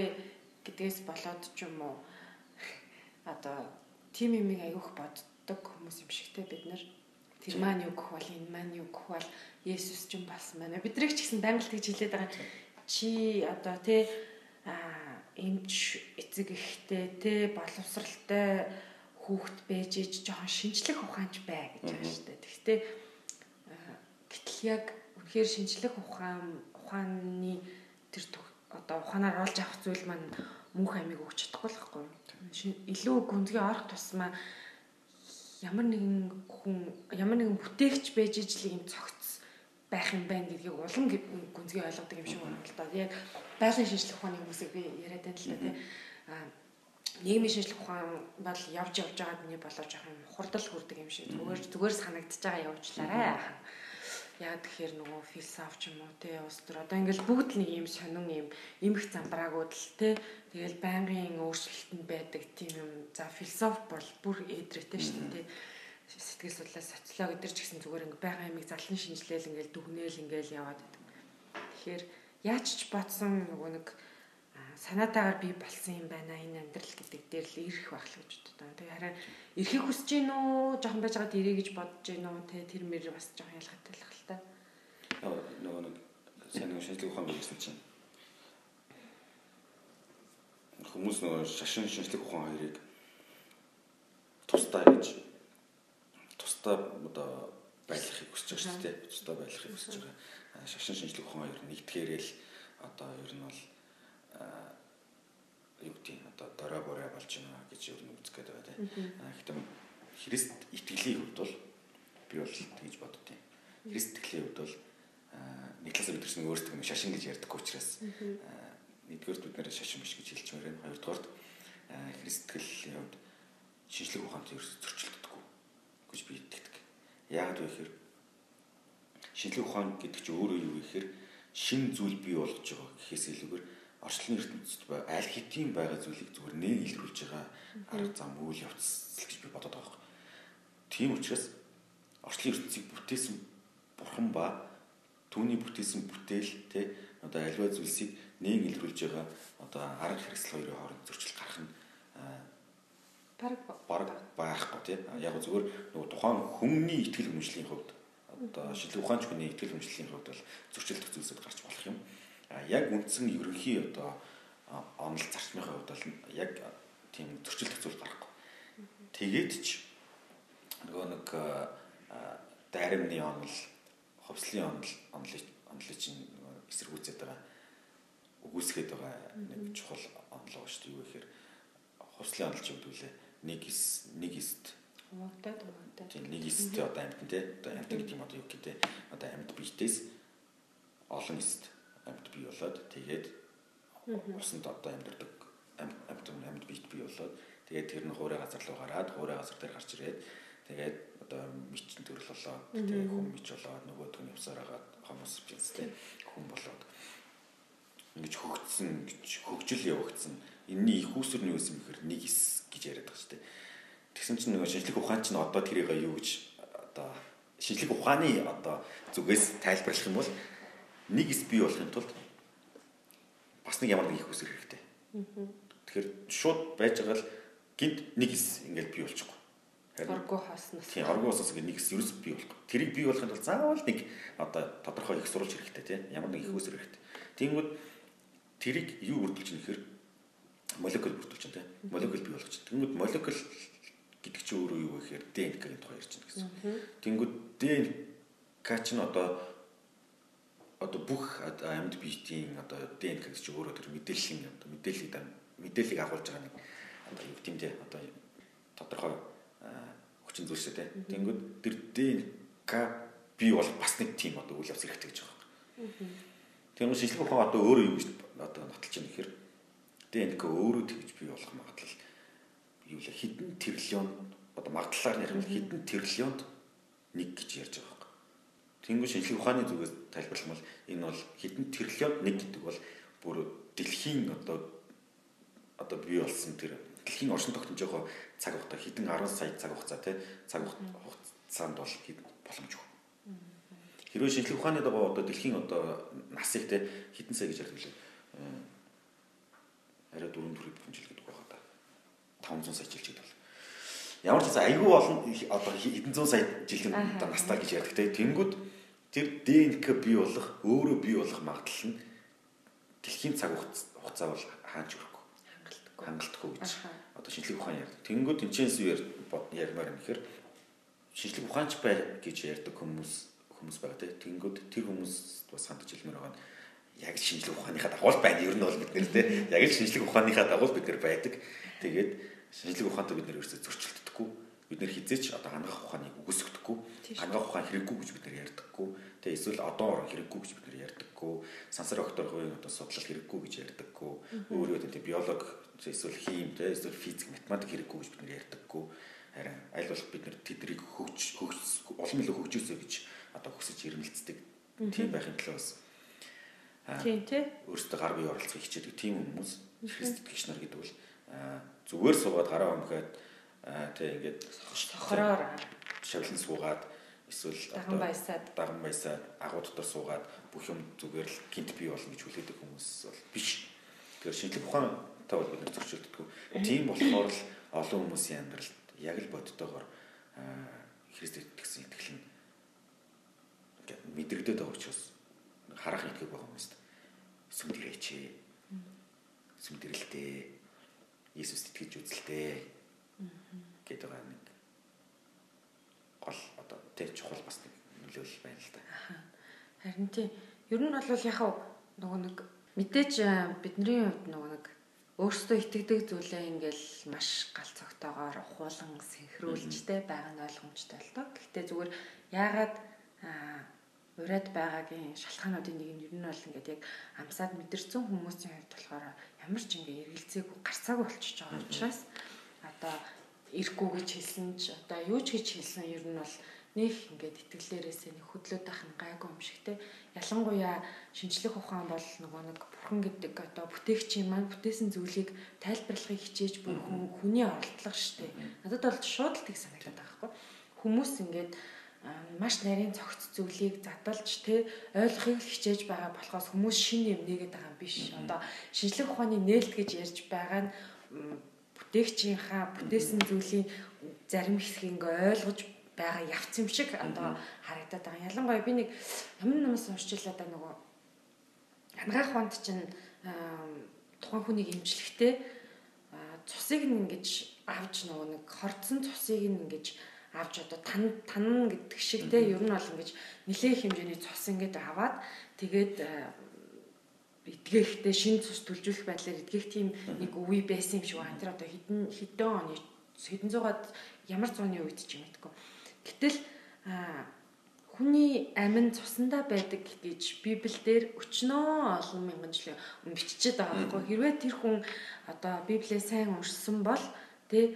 гэдгээс болоод ч юм уу одоо тим юмыг аявуух боддог хүмүүс юм шиг те бид нар Тэр маань юу гэх бол энэ маань юу гэх бол Есүс ч юм болсон байна. Бидрийг ч гэсэн л тэгж хэлээд байгаа. Чи одоо тий а эмч эцэг ихтэй тий боловсралтай хүүхэд байж ич жоохон шинжлэх ухаанч бай гэж байгаа шүү дээ. Гэхдээ гэтэл яг үнэхээр шинжлэх ухаан ухааны тэр одоо ухаанаар олж авах зүйл маань мөнх амиг өгч чадахгүй л байхгүй. Илүү гүнзгий орох тусмаа ямар нэгэн хүн ямар нэгэн бүтээгч байж ижил юм цогц байх юм байна гэдгийг улам гүнзгий ойлгодог юм шиг байна л да. Яг байлын шинжлэх ухааны хүмүүсийг би яриад байна л да тий. Аа нийгмийн шинжлэх ухаан бол явж явж байгаад миний болоо жоох юм хурдл хүрдэг юм шиг. Зүгээр зүгээр санагдчихж байгаа явуулчлаарай. Яг тэгэхээр нөгөө философ ч юм уу те улс төр. Одоо ингээл бүгд нэг юм сонин юм эмх замбраагууд л те тэгэл байнгын өөрчлөлтөнд байдаг тийм юм. За философ бол бүр эдрэтэй шүү дээ те сэтгэл судлаас социолог өдр ч гэсэн зүгээр ингээ байгаа юмыг зарлан шинжилээл ингээл дүгнээл ингээл яваад байдаг. Тэгэхээр яаж ч батсан нөгөө нэг санаатаагаар би болсон юм байна энэ амьдрал гэдэг дээр л ирэх байх л гэж боддог. Тэгээ хараа ирэхийг хүсэж гин үү жоохон байж байгаад ирээ гэж бодож гин үү те тэр мэр бас жоохон ялгаатай л хэл та. Нөгөө нэг сайн нэг шинжлэх ухаан гэсэн чинь хүмүүс нөгөө шашин шинжлэх ухаан хоёрыг тусдаа гэж тусдаа одоо байлгахыг хүсэж байгаа шүү дээ. Тусдаа байлгахыг хүсэж байгаа. Шашин шинжлэх ухаан хоёр нэгдгээрэл одоо ер нь бол юу гэдэг нь одоо дорой борой болж байна гэж ер нь гээд байгаа тийм. Гэхдээ Христ итгэлийн хувьд бол би бол тэгж боддtiin. Христ итгэлийн хувьд бол нэг талаас бид нар өөрсдөө нэг шашин гэж ярьдаг учраас нэгдүгээр бид нэр шашин биш гэж хэлчихмээр байна. Хоёрдугаар Христ итгэлийн хувьд шинжлэх ухаантай ерөөс зөрчилддөггүй гэж би итгэдэг. Яагаад вэ гэхээр шинжлэх ухаан гэдэг чинь өөрөө юу гэхээр шин зүйл бий болгож байгаа гэхээс илүүгээр орчлон ертөнцид аль хэдийн байгаа зүйлийг зүгээр нэг илрүүлж байгаа арга зам үйл явц гэж би бодоод байгаа юм. Тийм учраас орчлон ертөнцийг бүтээсэн бурхан ба түүний бүтээсэн бүтээл те одоо альва зүйлсийг нэг илрүүлж байгаа одоо арга хэрэгсэл хоёрын хооронд зөрчил гарах нь Бараг байхгүй тийм. Яг зүгээр нөгөө тухайн хүмүүний ихтгэл хүмжлийн хувьд одоо шинжлэх ухаанч хүний ихтгэл хүмжлийн хувьд бол зөрчилдөх зүйлсэд гарч болох юм. А яг үндсэн ерөнхий одоо онол зарчмын хувьд бол яг тийм зөрчилдөх зүйл гарахгүй. Тэгээд ч нөгөө нэг дайрамны онол, ховслын онол, онолыг онолыг чинь эсэргүүцээд байгаа үгүйсгээд байгаа нэг чухал онол шүү дээ. Юу гэхээр ховслын онол ч гэдэг үлээ нэг эс нэг эст. Хуваагдаад хуваагдаад. Тийм нэг эст одоо амьтан те. Одоо амьтан гэдэг юм одоо юу гэдэг одоо амьд биетээс олон эст амьд бий болоод тэгээд усанд одоо амьдардаг амьд амьд биет бий болоод тэгээд тэр нь хуурай газар руу гараад хуурай газар дээр гарч ирээд тэгээд одоо мичин төрөл болоод тэгээд хүм мич болоод нөгөө түүний усаар агаад хомос бицтэй хүм болоод. Ингэж хөгжсөн гэж хөгжил явагдсан энэний их усрын үс юм гэхэр нэг эс гэж яриад байгаа шүү дээ Тэгсэн чинь нөгөө шинжлэх ухаан чинь одоо тэрийг юу гэж одоо шинжлэх ухааны одоо зүгээс тайлбарлах юм бол нэг эс бий болохын тулд бас нэг ямар нэг их үсэр хэрэгтэй. Тэгэхээр шууд байж байгаа л гинт нэг эс ингээд бий болчихгүй. Оргуу хааснаас. Тийм, оргуу хааснаас ингээд нэг эс ерөөс бий болохгүй. Тэрийг бий болохын тулд заавал нэг одоо тодорхой их сурвалж хэрэгтэй тийм. Ямар нэг их үсэр хэрэгтэй. Тэнгүүд тэрийг юу бүрдүүлж юм гэхээр молекул бүрдүүлж байна тийм. Молекул бий болгож. Тэнгүүд молекул гэдэг чинь өөрөө юу вэ гэхээр ДНК-ийн тухай ярьж байна гэсэн. Тэнгүүд ДНК чинь одоо одоо бүх амьд биетийн одоо ДНК гэж өөрөө тэр мэдээллийн одоо мэдээллийг мэдээллийг агуулж байгаа нэг одоо юу тийм дээ одоо тодорхой хүчин зүйлсээ тий. Тэнгүүд тэр ДНК бий бол бас нэг тийм одоо үйл явц хэрэгтэй гэж байгаа юм. Тэгмээ шинжлэх ухаан одоо өөрөө юу гэж одоо нотолж байгаа нэхэр ДНК өөрөө тэгж бий болох магадлал юу л хэдэн тэрлион одоо магадлалаар нэрвэл хэдэн тэрлионд нэг гэж ярьж байгаа байхгүй. Тэнгүү шинжлэх ухааны зүгээс тайлбарлах бол энэ бол хэдэн тэрлионд нэг гэдэг бол бүр дэлхийн одоо одоо бий болсон тэр дэлхийн оршин тогтножийнхоо цаг хугацаа хэдэн 10 сая цаг хугацаа тий цаг хугацаанд бол боломжгүй. Хэрвээ шинжлэх ухааны дагуу одоо дэлхийн одоо насыг тий хэдэн сая гэж ярьдаг лээ. Арай дөрөв төрөв хэмжил гэдэг 500 сая жил гэдэг бол. Ямар ч гэсэн айгүй олон одоо хэдэн зуун сая жилийн одоо настай гэж ярьдаг те. Тэнгүүд тэр ДНК бий болох өөрөө бий болох магадлал нь дэлхийн цаг хугацаа бол хаач өрөхгүй. Хангалтгүй. Хангалтгүй гэж одоо шинжлэх ухаан ярьдаг. Тэнгүүд тэнцэнс үеэр ярмаар юм гэхээр шинжлэх ухаанч бай гэж ярьдаг хүмүүс хүмүүс байгаа те. Тэнгүүд тэр хүмүүс бас хандж хэлмээр байгаа нь яг шинжлэх ухааныхаа дагуу байна. Ер нь бол бид нэр те яг л шинжлэх ухааныхаа дагуу бид нэр байдаг. Тэгээд шинжлэх ухаантай бид нэр ерөөсөө зөрчилддөггүй. Бид нэр хизээч одоо хангах ухааныг үгүйсгдэггүй. Хангах ухаан хэрэггүй гэж бид нэр ярьдаггүй. Тэгээ эсвэл одоо орон хэрэггүй гэж бид нэр ярьдаггүй. Сансар окторхын одоо судлал хэрэггүй гэж ярьдаггүй. Өөрөө тэгээ биологи эсвэл хим тэгээ эсвэл физик математик хэрэггүй гэж бид нэр ярьдаггүй. Харин аль болох бид нэр тэднийг хөгж хөгж улам илүү хөгжөөсэй гэж одоо хүсэж ирмэлцдэг. Тийм байхын тулд бас Тийм тий. Өөрсдөө гар бие оролцохыг хичээдэг тийм хүмүүс христэтгэгч нар гэдэг бол зүгээр суугаад гараа өмхөд тий ингээд хохороор шавлан суугаад эсвэл даган баясаад даган баясаад агуу дотор суугаад бүх юм зүгээр л гинт бий болно гэж хүлээдэг хүмүүс бол биш. Тэгэхээр шинжлэх ухаан та бол бид зөрчилдөггүй. Тийм болохоор л олон хүмүүсийн амьдралд яг л бодтойгоор Христэд итгэсэн итгэл нь мэдрэгдээд байгаа учраас харах итгэв байгаа хүмүүст сүмдэрээч. Сүмдэрлэлтэй Иесус итгэж үзэлтэй гэдэг байгаа нэг гол одоо тэр чухал бас нэг нөлөөлөл байна л да. Харин тийм ер нь бол яхав нөгөө нэг мэдээж бидний хувьд нөгөө нэг өөрсдөө итгэдэг зүйлээ ингээл маш гал цогтойгоор ухуулан синхруулжтэй байгаа нь ойлгомжтой л доо. Гэхдээ зүгээр яагаад ураад байгаагийн шалтгаануудын нэг нь ер нь бол ингээд яг амсаад мэдэрсэн хүмүүсийн хувьд болохоор ямар ч ингээ эргэлзээгүй гарцаагүй болчихж байгаа учраас одоо ирэхгүй гэж хэлсэн ч одоо юу ч гэж хэлсэн ер нь бол нэг ингээд итгэлээрээсээ нэг хөдлөөд байх нь гайгүй юм шиг те. Ялангуяа шинжлэх ухаан бол нөгөө нэг бурхан гэдэг одоо бүтээгчийн маань бүтээсэн зүйлийг тайлбарлахыг хичээж бүр хүний оролдлого штэ надад бол шууд л тийг санагдаад байгаа хгүй хүмүүс ингээд маш нарийн цогц зүйлийг задалж тэ ойлгохыг хичээж байгаа болохоос хүмүүс шинэ юм нэгээд байгаа юм биш. Одоо шинжлэх ухааны нээлт гэж ярьж байгаа нь бүтээгчийнхаа бүтээсэн зүйлийн зарим хэсгийг ойлгож байгаа явц юм шиг одоо харагдаад байгаа. Ялангуяа би нэг ямар намаас уншчихлаа да нөгөө хангаах хонд чинь тухайн хүнийг имжлэхдээ цусыг нь ингэж авч нөгөө нэг хорцсон цусыг нь ингэж авч одоо тан тан гэдэг шиг те ер нь бол ингэж нэлээх хэмжээний цус ингэж аваад тэгээд эдгээхтэй шин цус төлжүүлэх байдлаар эдгэх тийм нэг үе байсан юм шиг байна. Тэр одоо хэдэн хэдэн оны хэдэн зуугаад ямар зууны үед ч юм гэдэггүй. Гэтэл хүний амин цусандаа байдаг гэж Библиэлд өчнөө олон мянган жилийн өмнө бичиж байгаа байхгүй хэрвээ тэр хүн одоо Библийг сайн уншсан бол тэ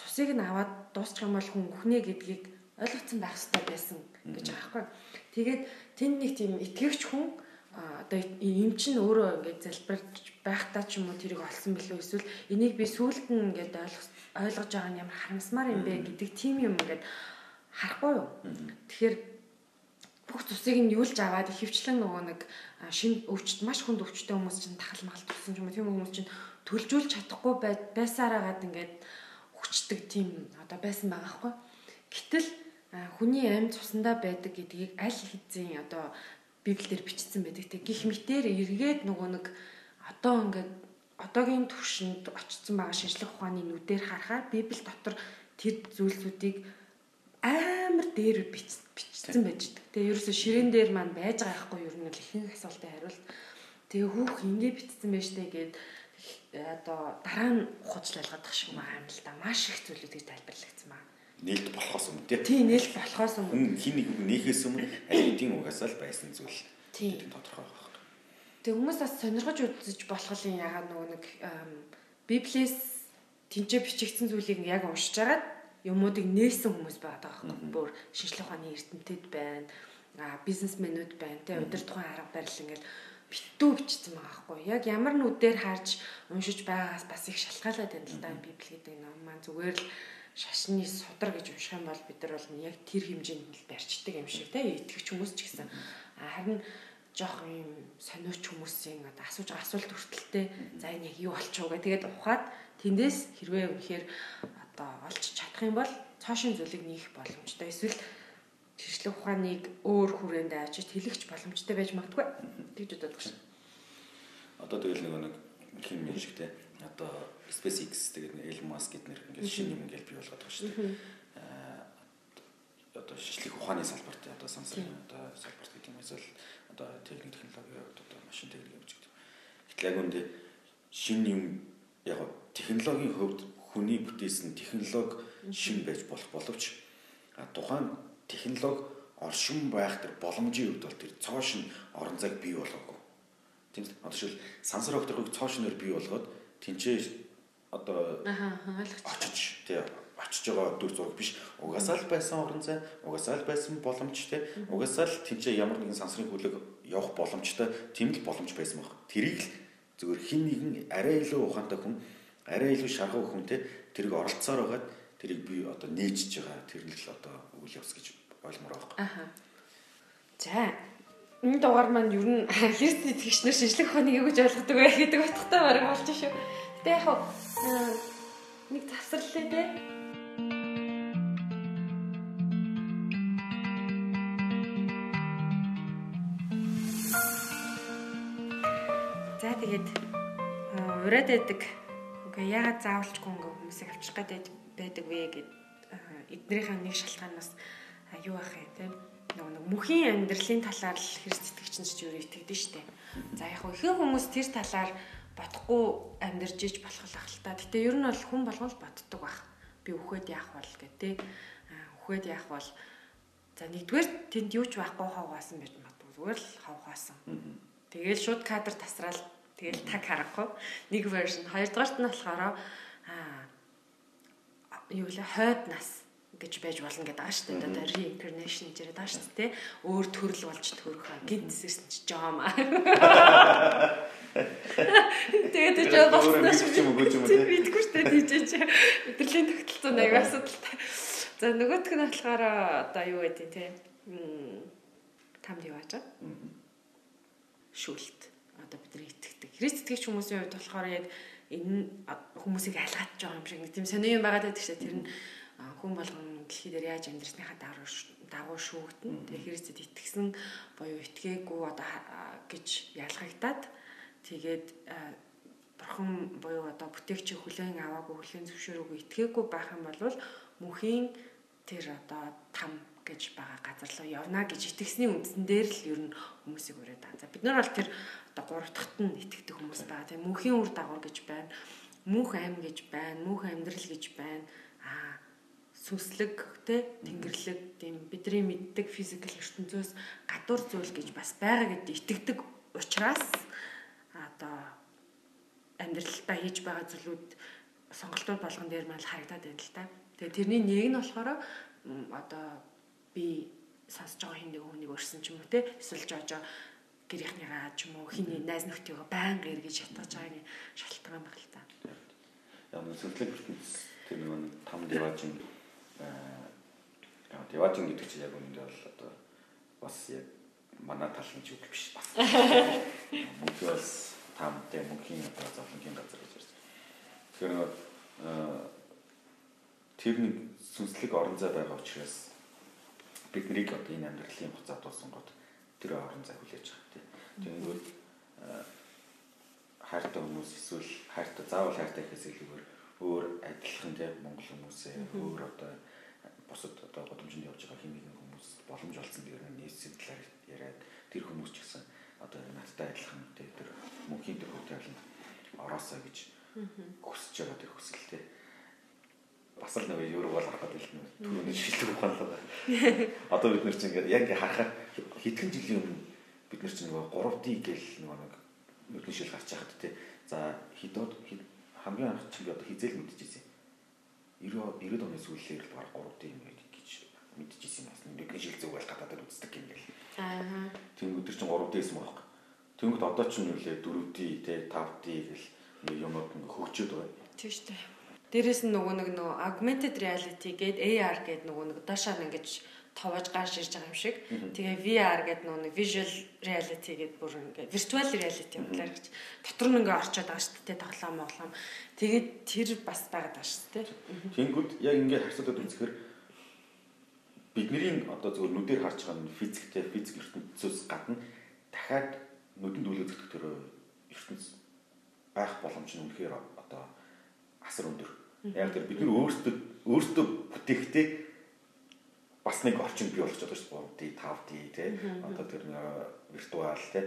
цусыг нь аваад дуусчих юм бол хүн өхнэ гэдгийг ойлгоцсон байх хэрэгтэй байсан гэж байгаа байхгүй. Тэгээд тэнд нэг тийм итгэгч хүн одоо эм чин өөрөө ингээд залбирч байхдаа ч юм уу тэрийг олсон билүү эсвэл энийг би сүулт нь ингээд ойлгож байгаа нь ямар харамсмаар юм бэ гэдэг тийм юм ингээд харахгүй юу. Тэгэхээр бүх цусыг нь юулж аваад хөвчлэн нөгөө нэг шинэ өвчт маш хүнд өвчтэй хүмүүс чинь тахалмагал тусан юм тийм хүмүүс чинь төлжүүлж чадахгүй байсараагаад ингээд хүчдэг тийм одоо байсан байгаа хгүй. Гэтэл хүний амьд цусандаа байдаг гэдгийг аль хэзээ одоо библиэлд бичсэн байдаг. Тэг гих мэтэр эргээд нөгөө нэг одоо ингээд одоогийн түвшинд очсон байгаа шинжлэх ухааны нүдээр харахаар библи дотор тэр зүйлсүүдийг амар дээр бичсэн байж байгаа. Тэгээ ерөөсө ширээн дээр маань байж байгаа хгүй ер нь л ихэнх асуултын хариулт. Тэгээ хүүх ингэ бичсэн байж тээ гээд одоо дараа нь ухаж ялгадах шиг байгаа юм л да. Маш их зүйлүүдийг тайлбарлагдсан байна. Нээлт болохоос өмнө тий. Тий, нээлт болохоос өмнө. Хин нэг нээхээс өмнө аль хэдийн угаасаа л байсан зүйл. Тий. Тодорхой байна. Тэг хүмүүс бас сонирхож үзэж болох юм ягаад нөгөө нэг Библиэс тэнцээ бичигдсэн зүйлийг яг уншиж агаад юмуудыг нээсэн хүмүүс байдаг аахгүй бүр шинжлэх ухааны эрдэмтэд байна а бизнесмэнүүд байна те удирдлагын арга барил ингээл битүү бичсэн байгаа аахгүй яг ямар нүдээр харж уншиж байгаагаас бас их шалтгаалаад байна л да библи гэдэг ном. Маань зүгээр л шашны судар гэж унших юм бол бид нар бол яг тэр хэмжээнд л барьчдаг юм шиг те. Итгэвч хүмүүс ч гэсэн. Харин жоох юм сониуч хүмүүсийн одоо асууж байгаа асуулт хүртэлтэй. За энэ яг юу болчихоо гэх. Тэгээд ухаад тэндээс хэрвээ үнэхээр одоо олж чадах юм бол цоошин зүйлийг нээх боломжтой. Эсвэл хэрэглэх ухааныг өөр хүрээнд ажиж хэлэгч боломжтой байж магадгүй. Тэгж боддог шин. Одоо тэгэл нэг нэг хин юм шиг те. Одоо SpaceX тэгээд Elon Musk гэдэг нэр ингээд шинэ юм ингээд бий болгоод байгаа шүү дээ. Аа одоо шинжлэх ухааны салбарт одоо сансар одоо салбарт гэдэг юм эсвэл одоо техник технологи одоо машин техник гэж гэдэг. Гэтэл яг үндэ шинэ юм яг технологийн хөвд хүний бүтээсэн технологи шин байж болох боловч тухайн технологи оршин байх тэр боломжийн үед бол тэр цоошин орон зайг бий болгоогүй. Тийм үү? Одоо шил сансар огтхыг цоошноор бий болгоод тэнцээ одоо очиж тий очиж байгаа дүр зураг биш. Угасаа л байсан орон зай, угасаа л байсан боломж тий. Угасаа л тэнцээ ямар нэгэн сансрын хүлэг явах боломжтой тийм л боломж байсан баг. Тэрийг л зөвхөн хин нэгэн арай илүү ухаантай хүн арай илүү шаргуу хүнтэй тэрийг оролцоор байгаад тэрийг би одоо нээжж байгаа тэр нь л одоо үйл явц гэж ойлгомоор байгаа. Аха. За энэ дугаар маань ер нь хэрэгт итгэгчнэр шинжлэх ухааныг юу гэж ойлгодог вэ гэдэг утгатай бараг болж шүү. Гэтэ яг нэг завсарлаа те. За тэгээд ураад байдаг Үгүй ягаад заавалчгүй ингээ хүмүүсийг авчрах гэдэг байдаг вэ гэд эднэрийнхээ нэг шалтгаанаас юу ах юм те нөгөө нэг мөхийн амьдралын талаар л хэрэгц итгэгч нь ч юу итгэдэж штэ. За яг хөө ихэнх хүмүүс тэр талаар бодохгүй амьдарч иж болох л ахalta. Гэтэ ер нь бол хүн болгол боддог байх. Би үхээд яах бол гэх те. Үхээд яах бол за нэгдүгээр тэнд юу ч байхгүй хавгаасан байж магадгүй. Зүгээр л хавгаасан. Тэгээл шууд кадр тасраал Тэгэл таг харахгүй. Нэг version. Хоёрдугаарт нь болохоор аа юу вэ? Хойд нас гэж байж болно гэдэг байгаа шүү дээ. Одоо reincarnation гэж яриад байгаа шүү дээ. Өөр төрөл болж төрөх аа. Гинтсэрсэн чи жом аа. Тэгээд ч болсноо шүү. үү? Бидгүй шүү дээ тийж өдрлийн тогтолцоо аяг асуудалтай. За нөгөөх нь болохоор одоо юу гэдэг те. Тамд аажаа? Шүлт. Одоо бидний Христ итгэгч хүмүүсийн хувьд болохоор яг энэ хүмүүсийг айлгаж байгаа юм шиг нэг тийм сони юм байгаад байдаг шээ тэр нь хүн болгон дэлхий дээр яаж амьдрсныхаа дагуу шүүгдэн тэгээ Христэд итгэсэн буюу итгээгүй одоо гэж ялгагдаад тэгээд бурхан буюу одоо бүтээгчийг хүлээн аваагүй хүлээн зөвшөөрөөгүй итгээгүй байх юм бол мөхийн тэр одоо там гэж байгаа газар руу явна гэж итгэсний үндсэн дээр л ер нь хүмүүсийг өрөөд байгаа. За бид нар бол тэр одоо гурав дахьт нь итгэдэг хүмүүс байгаа. Тэгээ мөнхийн үр дагавар гэж байна. Мөнх аим гэж байна. Мөнх амьдрал гэж байна. Аа сүнслэг те тэнгэрлэг тийм бидний мэддэг физикал ертөнцөөс гадуур зүйл гэж бас байгаа гэдээ итгэдэг учраас одоо амьдралдаа хийж байгаа зүйлүүд сонголтууд болгон дээр маань харагдаад байна л та. Тэгээ тэрний нэг нь болохоор одоо би сонсож байгаа хин нэг хүнийг өрсөн ч юм уу те эсвэл жожо гэрийнхнийгаа ч юм уу хиний найз нөхдөйгөө байнга эргэж шатгаж байгааг шалтгаан баг л та. Яг нь сүнслэг ертөнц тэр нэг там диважин аа диважин гэдэг чинь яг үүндээ бол одоо бас яг манай талын ч үг биш бас. Мөнхөөс тамтай мөнхийн одоо зовлонгийн газар гэж ярьж. Тэгэхээр нэг тэр нэг сүнслэг орон зай байгаа учраас биднийг одоо энэ амьдралын хугацаанд туусан гот тэр орон зай хүлээж байгаа тийм. Тэгэнгүүт хайртай хүмүүс эсвэл хайртай заавал хайртай гэхээс илүүгээр өөр адилхан тийм монгол хүмүүсээ өөр одоо бусад одоо годомжинд явж байгаа хин нэгэн хүмүүс боломж олсон дээр нийсийн талаар яриад тэр хүмүүс ч гэсэн одоо надтай адилхан тэр мөнхийн тэр хөвтөлөнд ороосоо гэж хүсэж байгаа тэр хүсэлтэй бас л нэг юу бол харах гэдэг нь түрүүний шилдэг ухаан л байна. Одоо бид нар чинь яг харахаар хэдхэн жилийн өмнө бид нар чинь нөгөө 3D гэл нэг нүдний шил гарч яхад те. За хидод хамгийн анх чинь би одоо хизээл мэдчихсэн. 90 90 оны сүүлээр л баг 3D юм гэж мэдчихсэн юм байна. Нүдний шил зүг бол гадаадд үздэг юм гээл. Аа. Тэнгүүд төр чинь 3D гэсэн байгаа. Тэнгүүд одоо ч юм үлээ 4D те 5D гэл юмуд хөгжөөд байгаа. Тийм шүү дээ. Дээрэс нь нөгөө нэг нөгөө augmented reality гээд AR гээд нөгөө нэг доошоо ингэж товож гарч ирж байгаа юм шиг. Тэгээ VR гэдэг нөгөө нэг visual reality гээд бүр ингээ virtual reality болоор гэж дотор нь ингээ орчод байгаа шүү дээ тоглоом моглоом. Тэгээд тэр бас байгаад байгаа шүү дээ. Тэнгүүд яг ингээ харьцуулаад үзэхээр бидний одоо зөвхөн нүдээр харж байгаа физиктэй физик ертөнцөөс гадна дахиад нүдэнд үл үзэгдэх төр ертөнц байх боломж нь үнэхээр одоо асар өндөр Яг тэр бид нар өөрсдөө өөрсдөө бүтээхтэй бас нэг орчин бий болгож байгаа шүү дээ. 3D, 5D тий. Одоо тэр виртуал тий.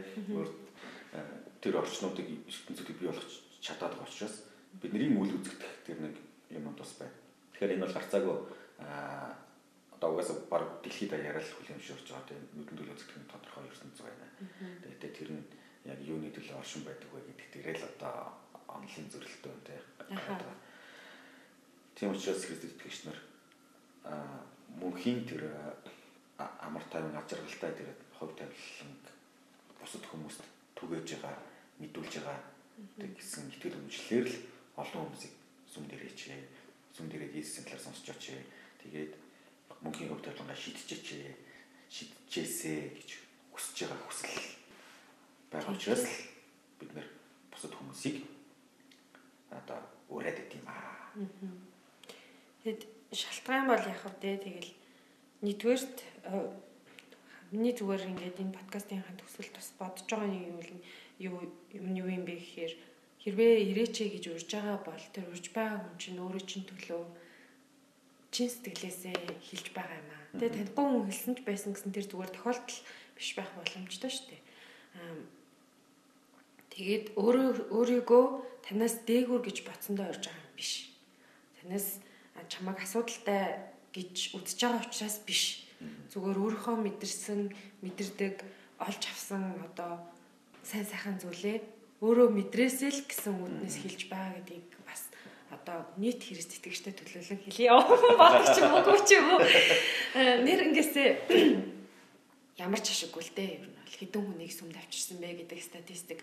Тэр орчнуудыг ертөнцийг бий болгож чадаад байгаа учраас бидний үйл үзэгдэх тэр нэг юм бас байна. Тэгэхээр энэ бол гарцаагүй аа одоо угаасаа баг дэлхийд яриад хүлэмжшүүлж байгаа тийм нүдэн төлөв үзэгдэх нь тодорхой ертөнц байна. Тэгээд тэр нь яг юуны төлөө оршин байдаг вэ гэдэг тэрэл одоо онлайн зөрөлтөө тийм Тийм учраас итгэгч нар мөнхийн тэр амар тайван ажиргалтай тэр хувь тавиланг бусад хүмүүст түгээж байгаа мэдүүлж байгаа гэсэн итгэл үнэмшлэр л олон хүмүүсийг сүм дээрээч сүм дээрээ Иесусийн талаар сонсч очие. Тэгээд мөнхийн хувь тавилангаа шидчихэж шидчихээсэ гэж хүсэж байгаа хүсэл байгаа учраас л бид нэр бусад хүмүүсийг одоо ураад идэм аа. Тэгэд шалтгаан бол яг хав дээ тэгэл нэгдүгээрт миний зүгээр ингээд энэ подкастын хан төсөл бас бодож байгаа нэг юм юу юу юм бэ гэхээр хэрвээ ирээчээ гэж урьж байгаа бол тэр урьж байгаа хүн чинь өөрөө чинь төлөө чин сэтгэлээсээ хэлж байгаа юм аа. Тэгээ танихгүй хүн хэлсэн ч байсан гэсэн тэр зүгээр тохиолдол биш байх боломжтой шүү дээ. Тэгээд өөрөө өөрийгөө танаас дээгүр гэж бодсондоо урьж байгаа юм биш. Танаас чамайг асуудалтай гэж үзэж байгаа учраас биш. Зүгээр өөрийнхөө мэдэрсэн, мэдэрдэг, олж авсан одоо сайн сайхан зүйлээ өөрөө мэдрээсээ л гэсэн үднээс хэлж байгаа гэдгийг бас одоо нийт хэрэгс итгэжтэй төлөөлөн хэлье. Бодох ч юм уу, ч юм уу. Э, нэр ингэсээ ямар ч ашиггүй л дээ. Ер нь бол хэдэн хүнийг сүмд авчирсан бэ гэдэг статистик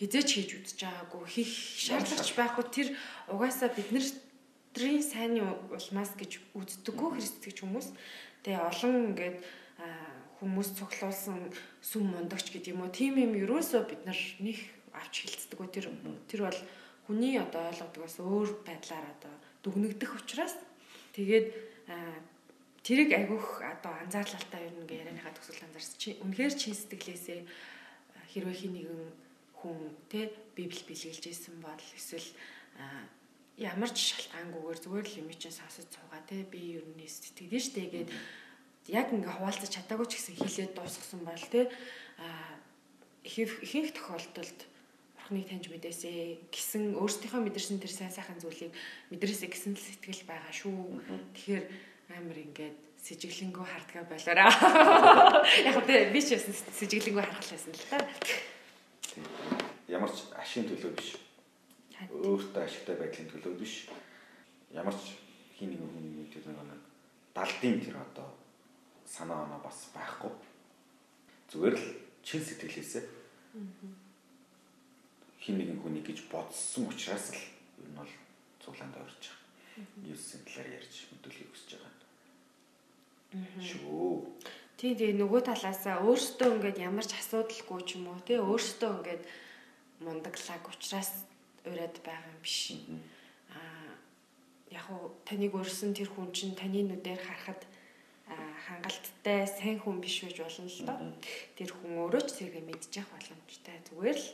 хизээч хийж үзэж байгаагүй хийх шаардлагач байхгүй тэр угаасаа бид нэр өдрийн сайнны улмаас гэж үздэггүй христч хүмүүс тэгээ олон ингээд хүмүүс цуглуулсан сүм мондогч гэдэг юм уу тийм юм ерөөсөө бид нар них авч хилцдэг үү тэр тэр бол хүний одоо ойлгодгоос өөр байдлаар одоо дүгнэгдэх учраас тэгээд тэрийг айгүйх одоо анзаарлалтай юу нэг ярианыхаа төгсөл анзаарч чи үнэхээр чин сэтгэлээсээ хэрвээ хий нэгэн хүн те библ бэлгэлж исэн бол эсвэл ямар ч шалтгаангүйгээр зүгээр л юм чинь сонсож цугаа те би ер нь сэтгэдэж штэ гээд яг ингээ хуваалцаж чадаагүй ч гэсэн хилээд дуусгасан бол те ихэнх тохиолдолд бурхныг таньж мэдээсэй гэсэн өөрсдийнхөө мэдэрсэн тэр сайн сайхан зүйлийг мэдрээсэй гэсэн л сэтгэл байгаа шүү. Тэгэхээр амар ингээд сэжиглэнгүү хардгаа болоораа. Яг тэ би ч ясан сэжиглэнгүү харахлаасан л та. Ямар ч ашийн төлөө биш өөртөө ашигтай байдлын төлөө биш. Ямар ч хин нэг хүний тэр нэг далдын тэр одоо санаа оноо бас байхгүй. Зүгээр л чин сэтгэлээсээ хин нэгэн хүний гэж бодсон учраас л ер нь бол цуглаанд орж байгаа. Юусын талаар ярьж мэдүүлэхийг хүсэж байгаа. Шүү. Тий, тий нөгөө талаасаа өөртөө ингээд ямар ч асуудалгүй ч юм уу тий өөртөө ингээд мундаглаг учраас ураад байгаа юм биш. Аа яг уу таныг өрсөн тэр хүн чинь таны нүдээр харахад хангалттай сайн хүн биш байж болно л доо. Тэр хүн өөрөө ч зэрэг мэдчих боломжтой. Зүгээр л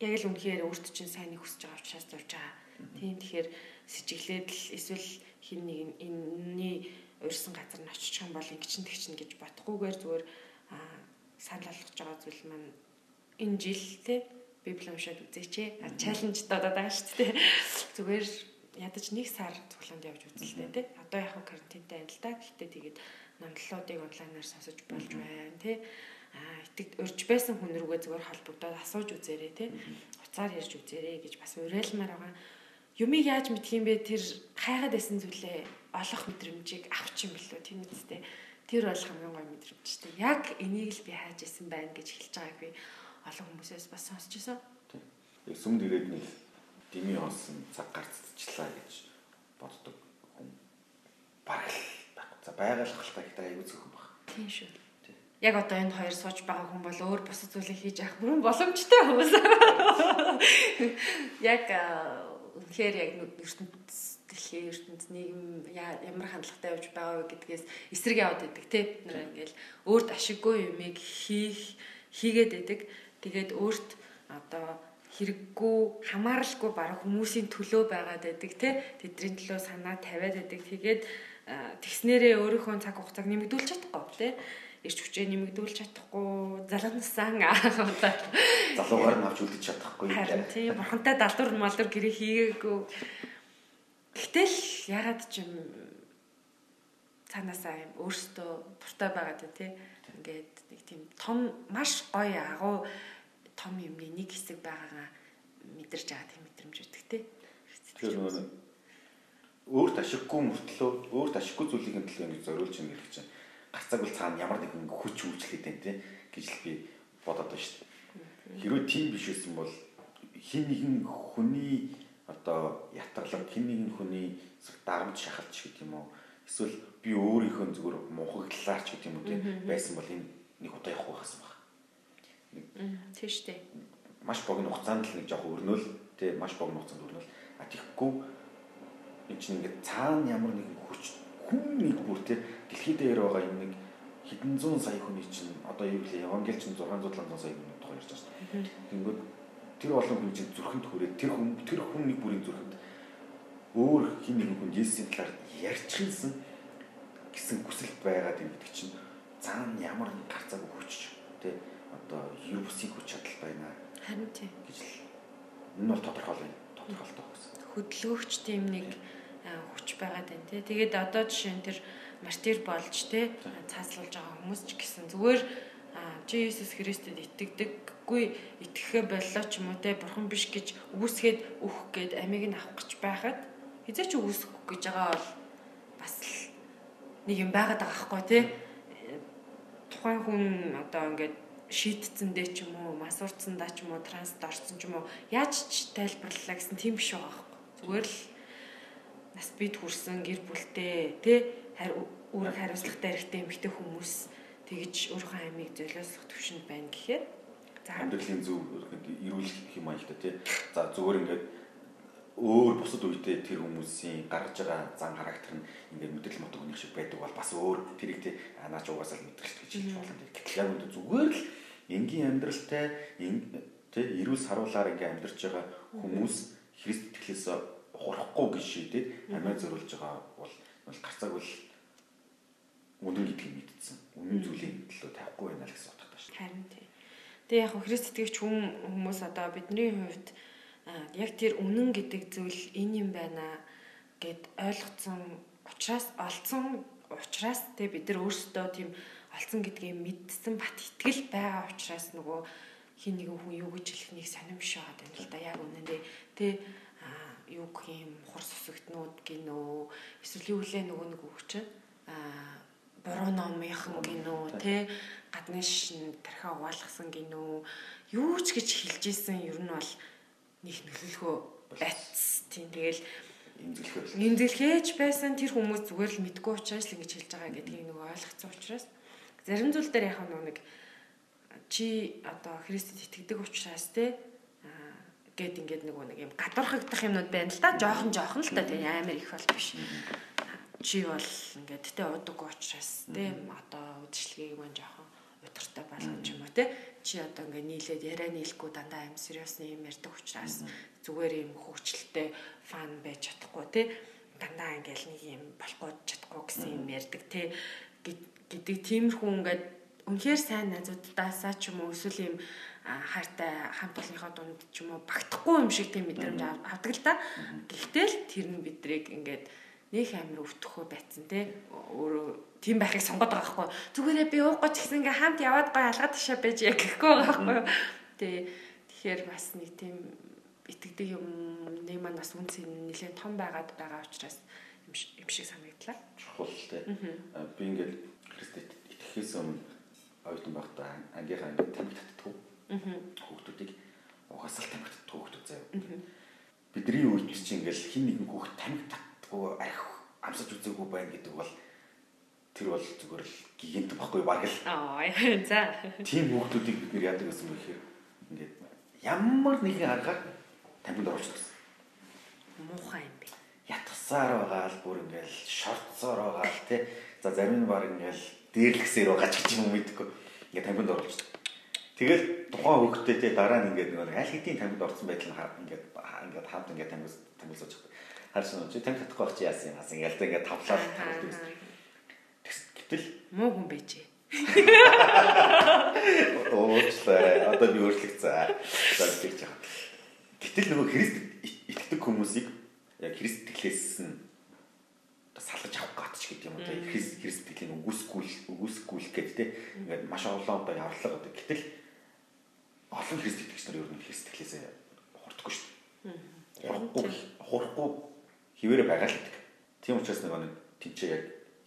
яг л үнэхээр өөрт чинь сайныг хүсэж байгаа учраас зорж байгаа. Тийм тэгэхээр сэжиглээд л эсвэл хин нэг энэний урьсан газар нь очиж юм бол ингэчин тэгчин гэж бодохгүйгээр зүгээр санал болгож байгаа зүйл маань энэ жил те библи уншаад үзээч ээ. Чаленж додоод байгаа шүү дээ. Зүгээр ядаж нэг сар цуглаанд явж үзэлтэй тий. Одоо яг карантинтай байна л да. Гэхдээ тэгээд номлолуудыг онлайнаар сонсож болж байна тий. Аа итгэд урьж байсан хүн рүүгээ зүгээр холбогдоод асууж үзээрэй тий. Уцаар ярьж үзээрэй гэж бас уриалмаар байгаа. Юмыг яаж мэдх юм бэ? Тэр хайгаад байсан зүйлээ олох мэдрэмжийг авч юм бэлөө тийм үстэй. Тэр бол хамгийн гой мэдрэмж шүү дээ. Яг энийг л би хайж исэн байна гэж хэлж байгааг би олон хүмүүсээс бас сонсч байсан. Тийм. Сүмд ирээд нэг дими онсон цаг гарцчлаа гэж боддог хүн бараг л байхгүй. За байгалахалтай ихтэй аюу зөвхөн баг. Тийм шүү. Яг одоо энд хоёр сууж байгаа хүн бол өөр бусад зүйлийг хийж авах бүрэн боломжтой хүмүүс. Яг үнэхээр яг ертөнд дэлхийн ертөнд нийгэм ямар хандлагатай явж байгаа вэ гэдгээс эсрэг яваад байдаг тийм. Ингээл өөрт ашиггүй юмыг хийх хийгээд байдаг. Тэгээд өөрт одоо хэрэггүй хамааралгүй бараг хүмүүсийн төлөө байгаад байдаг те? Тэдний төлөө санаа тавиад байдаг. Тэгээд тэгснэрээ өөрийнхөө цаг хугацааг нэмэгдүүлж чадахгүй те? Ирч хүчээ нэмэгдүүлж чадахгүй залгаснасан залуугаар нь авч үлдэж чадахгүй харин тийм бурхантай далдуур малдуур гэрээ хийгээгүй. Гэтэл ягаад ч юм цаанаасаа юм өөртөө дуртай байгаад байна те? Ингээд нэг тийм том маш гоё агуу том юмны нэг хэсэг байгаагаа мэдэрч байгаа тийм мэдрэмж өгдөг те. Тэгэхээр өөрт ашиггүй мөртлөө өөрт ашиггүй зүйлийн төлөө ингэ зориулж ингэ гэх чинь гарцаг бол цаана ямар нэгэн хүч үйлчлээд байна те гэж л би бодоод байна шүү дээ. Хэрвээ тийм биш байсан бол хин нэгэн хүний одоо ятгалаг хин нэгэн хүний дарамт шахалч гэдэг юм уу эсвэл би өөрийнхөө зүгээр мухаглалаарч гэдэг юм уу те байсан бол энэ нэг удаа явах байсан баг. Тийм шүү дээ. Маш богино хугацаанд л нэг жоох өрнөөл тий маш богино хугацаанд өрнөөл. А тэгэхгүй энэ чинь ингээд цаана ямар нэгэн хүч хүн нэг бүр тий дэлхийд дээр байгаа юм нэг хэдэн зуун сая хүний чинь одоо юу гэлээ евангел чинь 600 700 сая хүний тухай ярьж байна. Тэнгүүд тэр олон хүн чинь зүрхэнд хүрээд тэр хүн тэр хүн нэг бүрийн зүрхэнд өөр хин нэгэн хүн Есүсийн талаар ярьчихсан гэсэн хүсэлт байгаад юм гэдэг чинь цаана ямар нэг гарцааг хүчж тий одоо юу бүсийг хүч чадал байна. Харин тийм. гэж л энэ бол тодорхой байна. Тодорхойлтой гэсэн. Хөдөлгөөгч тийм нэг хүч байгаад байна тий. Тэгээд одоо жишээ нь тэр мартир болж тий цааслуулж байгаа хүмүүс ч гэсэн зүгээр чи Иесус Христэд итгэдэггүй итгэхэ боллоо ч юм уу те бурхан биш гэж үгүйсгээд өөх гээд амийг нь авах гэж байхад хизээч үгүйсэхгүй гэж байгаа бол бас нэг юм байгаад байгаа байхгүй те тухайн хүн одоо ингээд шийтцэндээ ч юм уу, масуурцсандаа ч юм уу, транст орсон ч юм уу, яаж ч тайлбарлалаа гэсэн тийм биш байгаа байхгүй. Зүгээр л нас бид хүрсэн гэр бүлтэй тий үүрэг хариуцлагатай эрхтэй эмэгтэй хүмүүс тэгж өөрийнхөө амийг золиослох төвшөнд байна гэхээр амьдралын зөв эрүүл хэм маягтай тий. За зүгээр ингээд өөр бусад үедээ тэр хүмүүсийн гаргаж байгаа зан характер нь ингээд мэдрэл мотог хүнийх шиг байдаг бол бас өөр тэрийг тий анаач угаасаа мэдрэлт гэж хэлж болно. Гэтэл яг үүнд зүгээр л энгийн амьдралтай тий эрүүл саруулаар ингээд амьдарч байгаа хүмүүс Христ итгэлээс хурахгүй гэж шийдээд амиа зориулж байгаа бол гарцааг бол үнэн гэдгийг мэдсэн. Үнэн зүйлийн төлөө тавихгүй байна л гэсэн утгатай шүү. Харин тий. Тэгээ яг Христ итгэгч хүмүүс одоо бидний хувьд яг тэр үнэн гэдэг зүйл энэ юм байна гэд ойлгоцсон учраас олцсон учраас те бид нар өөрсдөө тийм олцсон гэдгийг мэдсэн бат итгэл байгаа учраас нөгөө хин нэгэн хүн юу гэж хэлэхнийг сонирмшоод байна л да. Яг үнэндээ те юу юм хор сүсэгтнүүд гинөө эсвэл юу лээ нөгөө нэг чинь а буруу номынхан гинөө те гадны шин тархаа угаалгасан гинөө. Юу ч гэж хэлж исэн ер нь бол нэг нөлөөлөхөө байц. Тийм тэгэл имзэглэхэж байсан тэр хүмүүс зүгээр л мэдгүй учраас л ингэж хэлж байгаа гэдгийг нөгөө ойлгоцсон учраас зарим зүйл дээр яг нэг чи одоо Христэд итгэдэг учраас те гэд ингээд нөгөө нэг юм гадуурхагдах юмнууд байна л да. Жоохон жоохон л та тийм амар их бол биш. Чи бол ингээд те удаг учраас те одоо үдшилгээг маань жоохон утгартай болгож юм уу те. Чи одоо ингээ нийлээд яриа нийлэхгүй дандаа аим сериусны юм ярьдаг учраас зүгээр юм хөвчлөлтэй фан байж чадахгүй те. Дандаа ингээл нэг юм болохгүй чадахгүй гэсэн юм ярьдаг те гэдэг тиймэрхүү ингээд үнэхээр сайн найзуудаасаа ч юм уу эсвэл юм хайртай хамт олонныхоо дунд ч юм уу багтахгүй юм шиг тийм мэдрэмж авдаг л та. Гэхдээ л тэр нь бидрийг ингээд нөх амир өвтөхөө байцсан те. Өөрөө тийм байхыг сонгоод байгаа байхгүй. Зүгээрээ би уух гэж гэсэн ингээ хамт яваад гой алгаад ташаа байж яг гэхгүй байгаа байхгүй тий. Тэгэхээр бас нэг тийм итгэдэг юм нэг маань бас үнц нэлээд том байгаад байгаа учраас юм шиг санагдлаа. Чухал те. Би ингээд Христэд итгэхээс өмнө оюутан байхдаа ангийнхаа ингээд тамхи татдаг хүүхдүүдийг угаасаа тамхи татдаг хүүхдүүд заяа бидний үед чинь ингээл хин нэгэн хүүхд тамхи татдаггүй арх амсаж үзээгүй байна гэдэг бол тэр бол зүгээр л гигэнт баггүй баг л. Аа за. Тийм хүүхдүүдийг бид нэр яадаг гэсэн мэхээр ингээд ямар нэгэн аргаар тамхинд оруулж гэсэн. Муухай юм бэ. Ятгасаар байгаа л бүр ингээд шортсоор байгаа л тий. За зарим нь баг ингээд дээрлэхсээр байгаа ч гэж юм мэдгүй. Ингээд тамхинд оруулж. Тэгэл тухайн хүүхдээ тий дараа нь ингээд нэг аль хэдийн тамхинд орсон байдал нь ингээд ингээд хавд ингээд тамхинд сууж байгаа. Харсан уу чи тамхи татахгүй байх чи яасан юм хас ингээд ингээд тавлаад тавлаад Гэтэл муу хүн байжээ. Уучлаа. Одоо би өөрчлөгцөө. За гэж яах. Гэтэл нөгөө Христ итгэдэг хүмүүсийг яг Христ итгэлээс нь салгаж авах гатч гэдэг юм те Христ Христ итгэлийн үгүйсгүүл үгүйсгүүлэх гэдэг те ингээд маш олон одоо яварлага одоо гэтэл олон Христ итгэгч нар ер нь Христ итгэлээс хурдгүй шүү дээ. Хурахгүй хурахгүй хിവэрэ байгаа л гэдэг. Тийм учраас нэг тэнцээ яг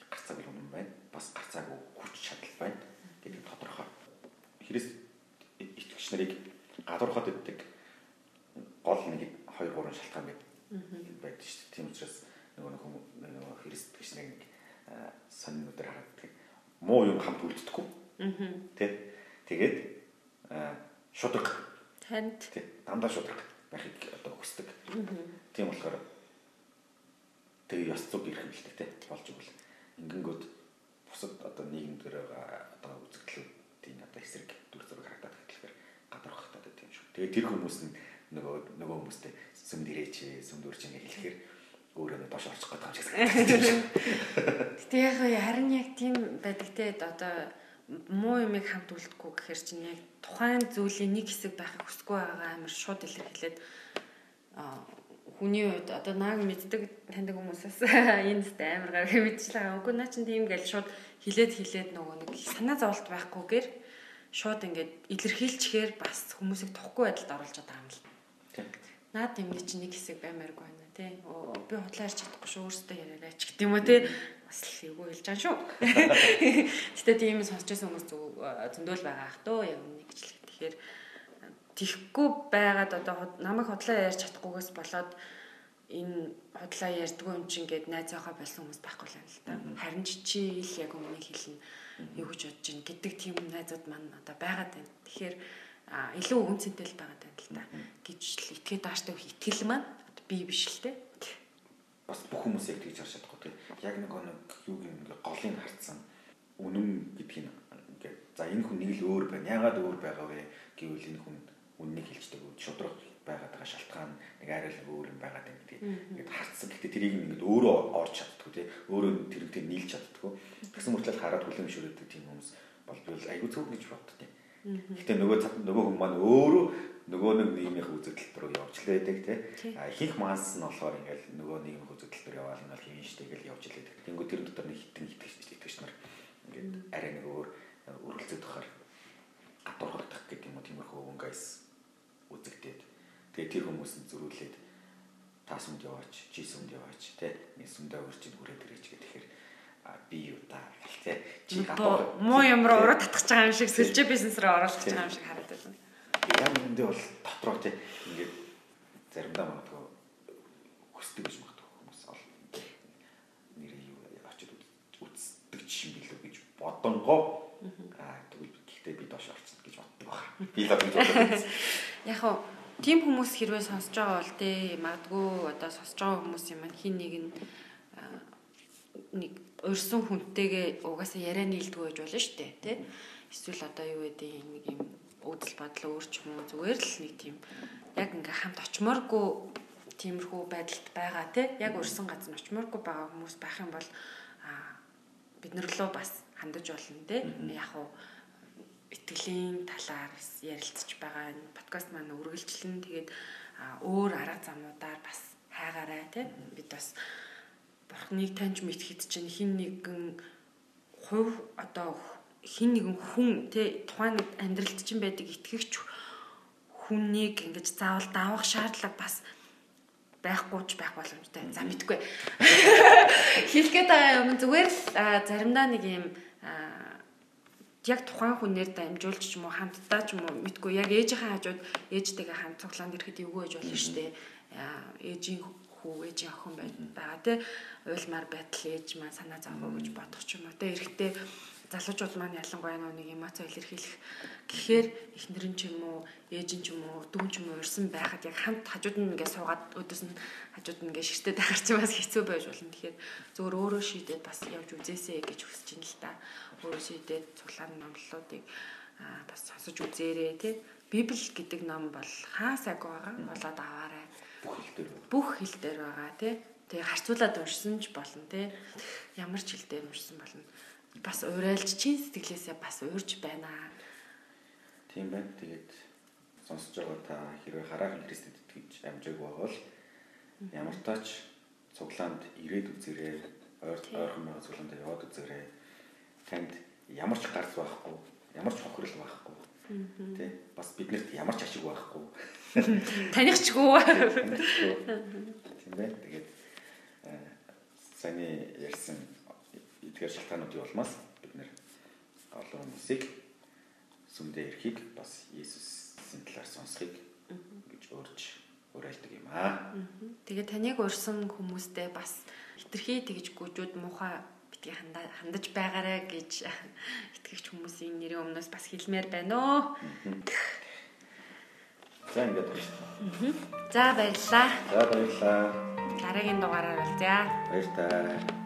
гарцааг үнэн байна бас гарцаагүй хүч чадал байна гэдэг тодорхой. Христ итгэгч нарыг гадуурхад иддэг гол нэг 2 3 шалтгаан байдаг шүү дээ. Тийм учраас нөгөө нэг нөгөө Христ нарыг нэг сонин өдөр хараад муу юм хамт үлддэггүй. Тэ. Тэгээд шудраг танд тий дандаа шудраг байхыг одоо хүсдэг. Тийм болохоор тэгээ ёс зүг ирэх юм л тэ болж игэл ингэнгүүт бусад одоо нийгэм дээр байгаа одоо үзэгдлүүдийн одоо эсрэг дүр зураг харагдаад тэгэхээр гадарх хатаад юм шүү. Тэгээд тэр хүмүүс нь нөгөө нөгөө хүмүүстэй сүм дэрээч сүм дөрч ингэ хэлэхээр өөрөө доош орчих байгаа юм шиг. Гэтэ яг харин яг тийм байдаг те одоо муу юмыг хамт үлдэхгүй гэхээр чинь яг тухайн зүйлийн нэг хэсэг байхыг хүсэхгүй байгаа амар шууд илэрхийлээд хүний үед одоо нааг мэддэг таньдаг хүмүүсээс энэ зүт амар гарах мэдчихлээ. Үгүй наа чин тийм гэж шууд хилээд хилээд нөгөө нэг санаа зовлт байхгүйгээр шууд ингээд илэрхийлчихээр бас хүмүүсийг тухгүй байдалд оруулж байгаа юм л. Наад юмний чинь нэг хэсэг баймааргүй байна тий. Би худлаа ярьж чадахгүй шүү өөртөө яриач гэдэг юм уу тий. Бас л эвгүй хэлж байгаа шүү. Гэтэ тийм сонсч байсан хүмүүс зөндөл байгаа ах төө яг нэг ч л. Тэгэхээр тихгүй байгаад одоо намайг худлаа ярьж чадахгүйгээс болоод энэ худлаа ярьдгүй юм чинь гээд найзаахаа болсон хүмүүс байхгүй л юм л та. Харин чи ил яг өмнө хэлнэ юу гэж бодож байна гэдэг тийм найзууд маань одоо байгаад байна. Тэгэхээр илүү үн цэнтэй л байгаа тань л та гэж л итгээд дааштай итгэл маань би биш л те бас бүх хүмүүс яг тэгж харж чадахгүй тийм яг нэг нэг юуг ингээ голыг харцсан үнэн гэдгийг ингээ за энэ хүн нэг л өөр байна ягаад өөр байгаа вэ гэвэл энэ хүн үннийг хэлждэг шудраг байгаад байгаа шалтгаан нэг арай л өөр юм байгаад байна гэдэг. Ингээд харцсан. Гэхдээ тэрийг ингээд өөрөө орж чаддгүй тий. Өөрөө тэрнтэй нийлж чаддгүй. Тэгсэн мөртлөө хараад хүлэмжшүүрээд тийм хүмүүс бол би бол айгүй зөв гэж боддیں۔ Гэхдээ нөгөө нөгөө хүмүүс маань өөрөө нөгөө нэг нийгмийн үзэгдэл рүү явж л байдаг тий. А ихэнх манс нь болохоор ингээд нөгөө нийгмийн үзэгдэл рүү яваал нь хийн штэ гэж явж л байдаг. Тэнгүү тэр дотор нэг хитэн итгэж итгэж нар ингээд арай нэг өөр өрөлцөд тахаар гадуурхагдах гэдэг юм уу тиймэрхүү өнгөс үзэгдээд тэгээ тэр хүмүүс нь зөрүүлээд та сүмд яваач, чи сүмд яваач те. Нэг сүмдээ өрчөд хүрээд ирээч гэх тэгэхээр би юу та те. Чи гадуур муу юм руу уруу татгах байгаа юм шиг сэлжээ бизнес рүү оруулах байгаа юм шиг харагдаад байна. Яг үүндээ бол дотроо те ингээд заримдаа магадгүй хүсдэг гэж магадгүй хүмүүс ол. Нэрээ юу очиж үздэг чинь билүү гэж бодонгоо аа тэгвэл гэхдээ би доош орчихно гэж боддог байна. Би л гэж боддог. Яг нь тийм хүмүүс хэрвээ сонсож байгаа бол те магадгүй одоо сонсож байгаа хүмүүсийн маань хин нэг нь нэг урьсан хүнтэйгээ угаасаа яриа нийлдэг байж болно шүү дээ те эсвэл одоо юу гэдэг нэг юм үүдэл бодол өөр ч юм уу зүгээр л нэг тийм яг ингээ хамт очимооргүй тиймэрхүү байдалд байгаа те. Яг урьсан газар очимооргүй байгаа хүмүүс байх юм бол бид нар лөө бас хандаж болно те. Яг уу итгэлийн талаар ярилцж байгаа. Энэ подкаст маань үргэлжлэн. Тэгээд өөр арга замуудаар бас хайгаарай те. Бид бас бурхныг таньж мэдхэд чинь хин нэгэн хувь одоо хин нэгэн хүн те тухайн амьдралд чинь байдаг итгэгч хүнийг ингэж заавал давах шаардлага бас байхгүй ч байх боломжтой. За мэдгүй. Хэлэх гээд байгаа юм зүгээр л заримдаа нэг юм яг тухайн хүнээр дамжуулж ч юм уу хамтдаа ч юм уу мэдгүй яг ээжийнхээ хажууд ээжтэйгээ хамт цуглаанд ирэхэд эвгүй байж болно шүү дээ. ээжийн хүү ээжийн охин байгаа тий уйлмаар байтал ээж маань санаа зовхоо гэж бодох ч юм уу тий эрэхтэй залуучууд маань ялангуяа нэг эмоц илэрхийлэх гэхээр эхнэр нь ч юм уу ээж нь ч юм уу дүүн ч юм уу урьсан байхад яг хамт хажууд нь ингээд суугаад өдөөс нь хажууд нь ингээд шигтэй дахар чи бас хэцүү байж болно. Тэгэхээр зөвөр өөрөө шийдээд бас явж үзээсэй гэж хүсэж ин л та. Өөрөө шийдээд цуглаан номлолуудыг бас сонсож үзээрэй тий. Библи гэдэг ном бол хаа сайгүй байгаа болоод аваарай. Бүх хэл дээр бүх хэл дээр байгаа тий. Тэгээ харьцуулаад уншсан ч болно тий. Ямар ч хэл дээр уншсан болно бас уриалж чин сэтгэлээсээ бас уурж байна. Тийм байна. Тэгээд сонсож байгаа та хэрвээ хараахан Христэд итгэж амжаагүй бол ямар тач цуглаанд ирээд үзээрэй. Ойрхон байгаа цуглаанд яваад үзээрэй. Танд ямар ч гарц байхгүй, ямар ч хохирол байхгүй. Тэ бас биднэрт ямар ч ашиг байхгүй. Танихчгүй. Тийм байна. Тэгээд саний ярьсан эдгээр шалтгаануудын улмаас бид нэр олон хүмүүсийг сүмдээ ирэхийг бас Есүсийн талаар сонсхийг гэж өөрч уриалдаг юм аа. Тэгээ таныг урьсан хүмүүстэй бас хитрхи тэгж гүжүүд муухай битгий хандаж байгаарэ гэж итгэгч хүмүүсийн нэрийн өмнөөс бас хэлмээр байна оо. За ингээд байна. За баярлаа. За баярлаа. Дараагийн дугаараар уулзъя. Баяр таа.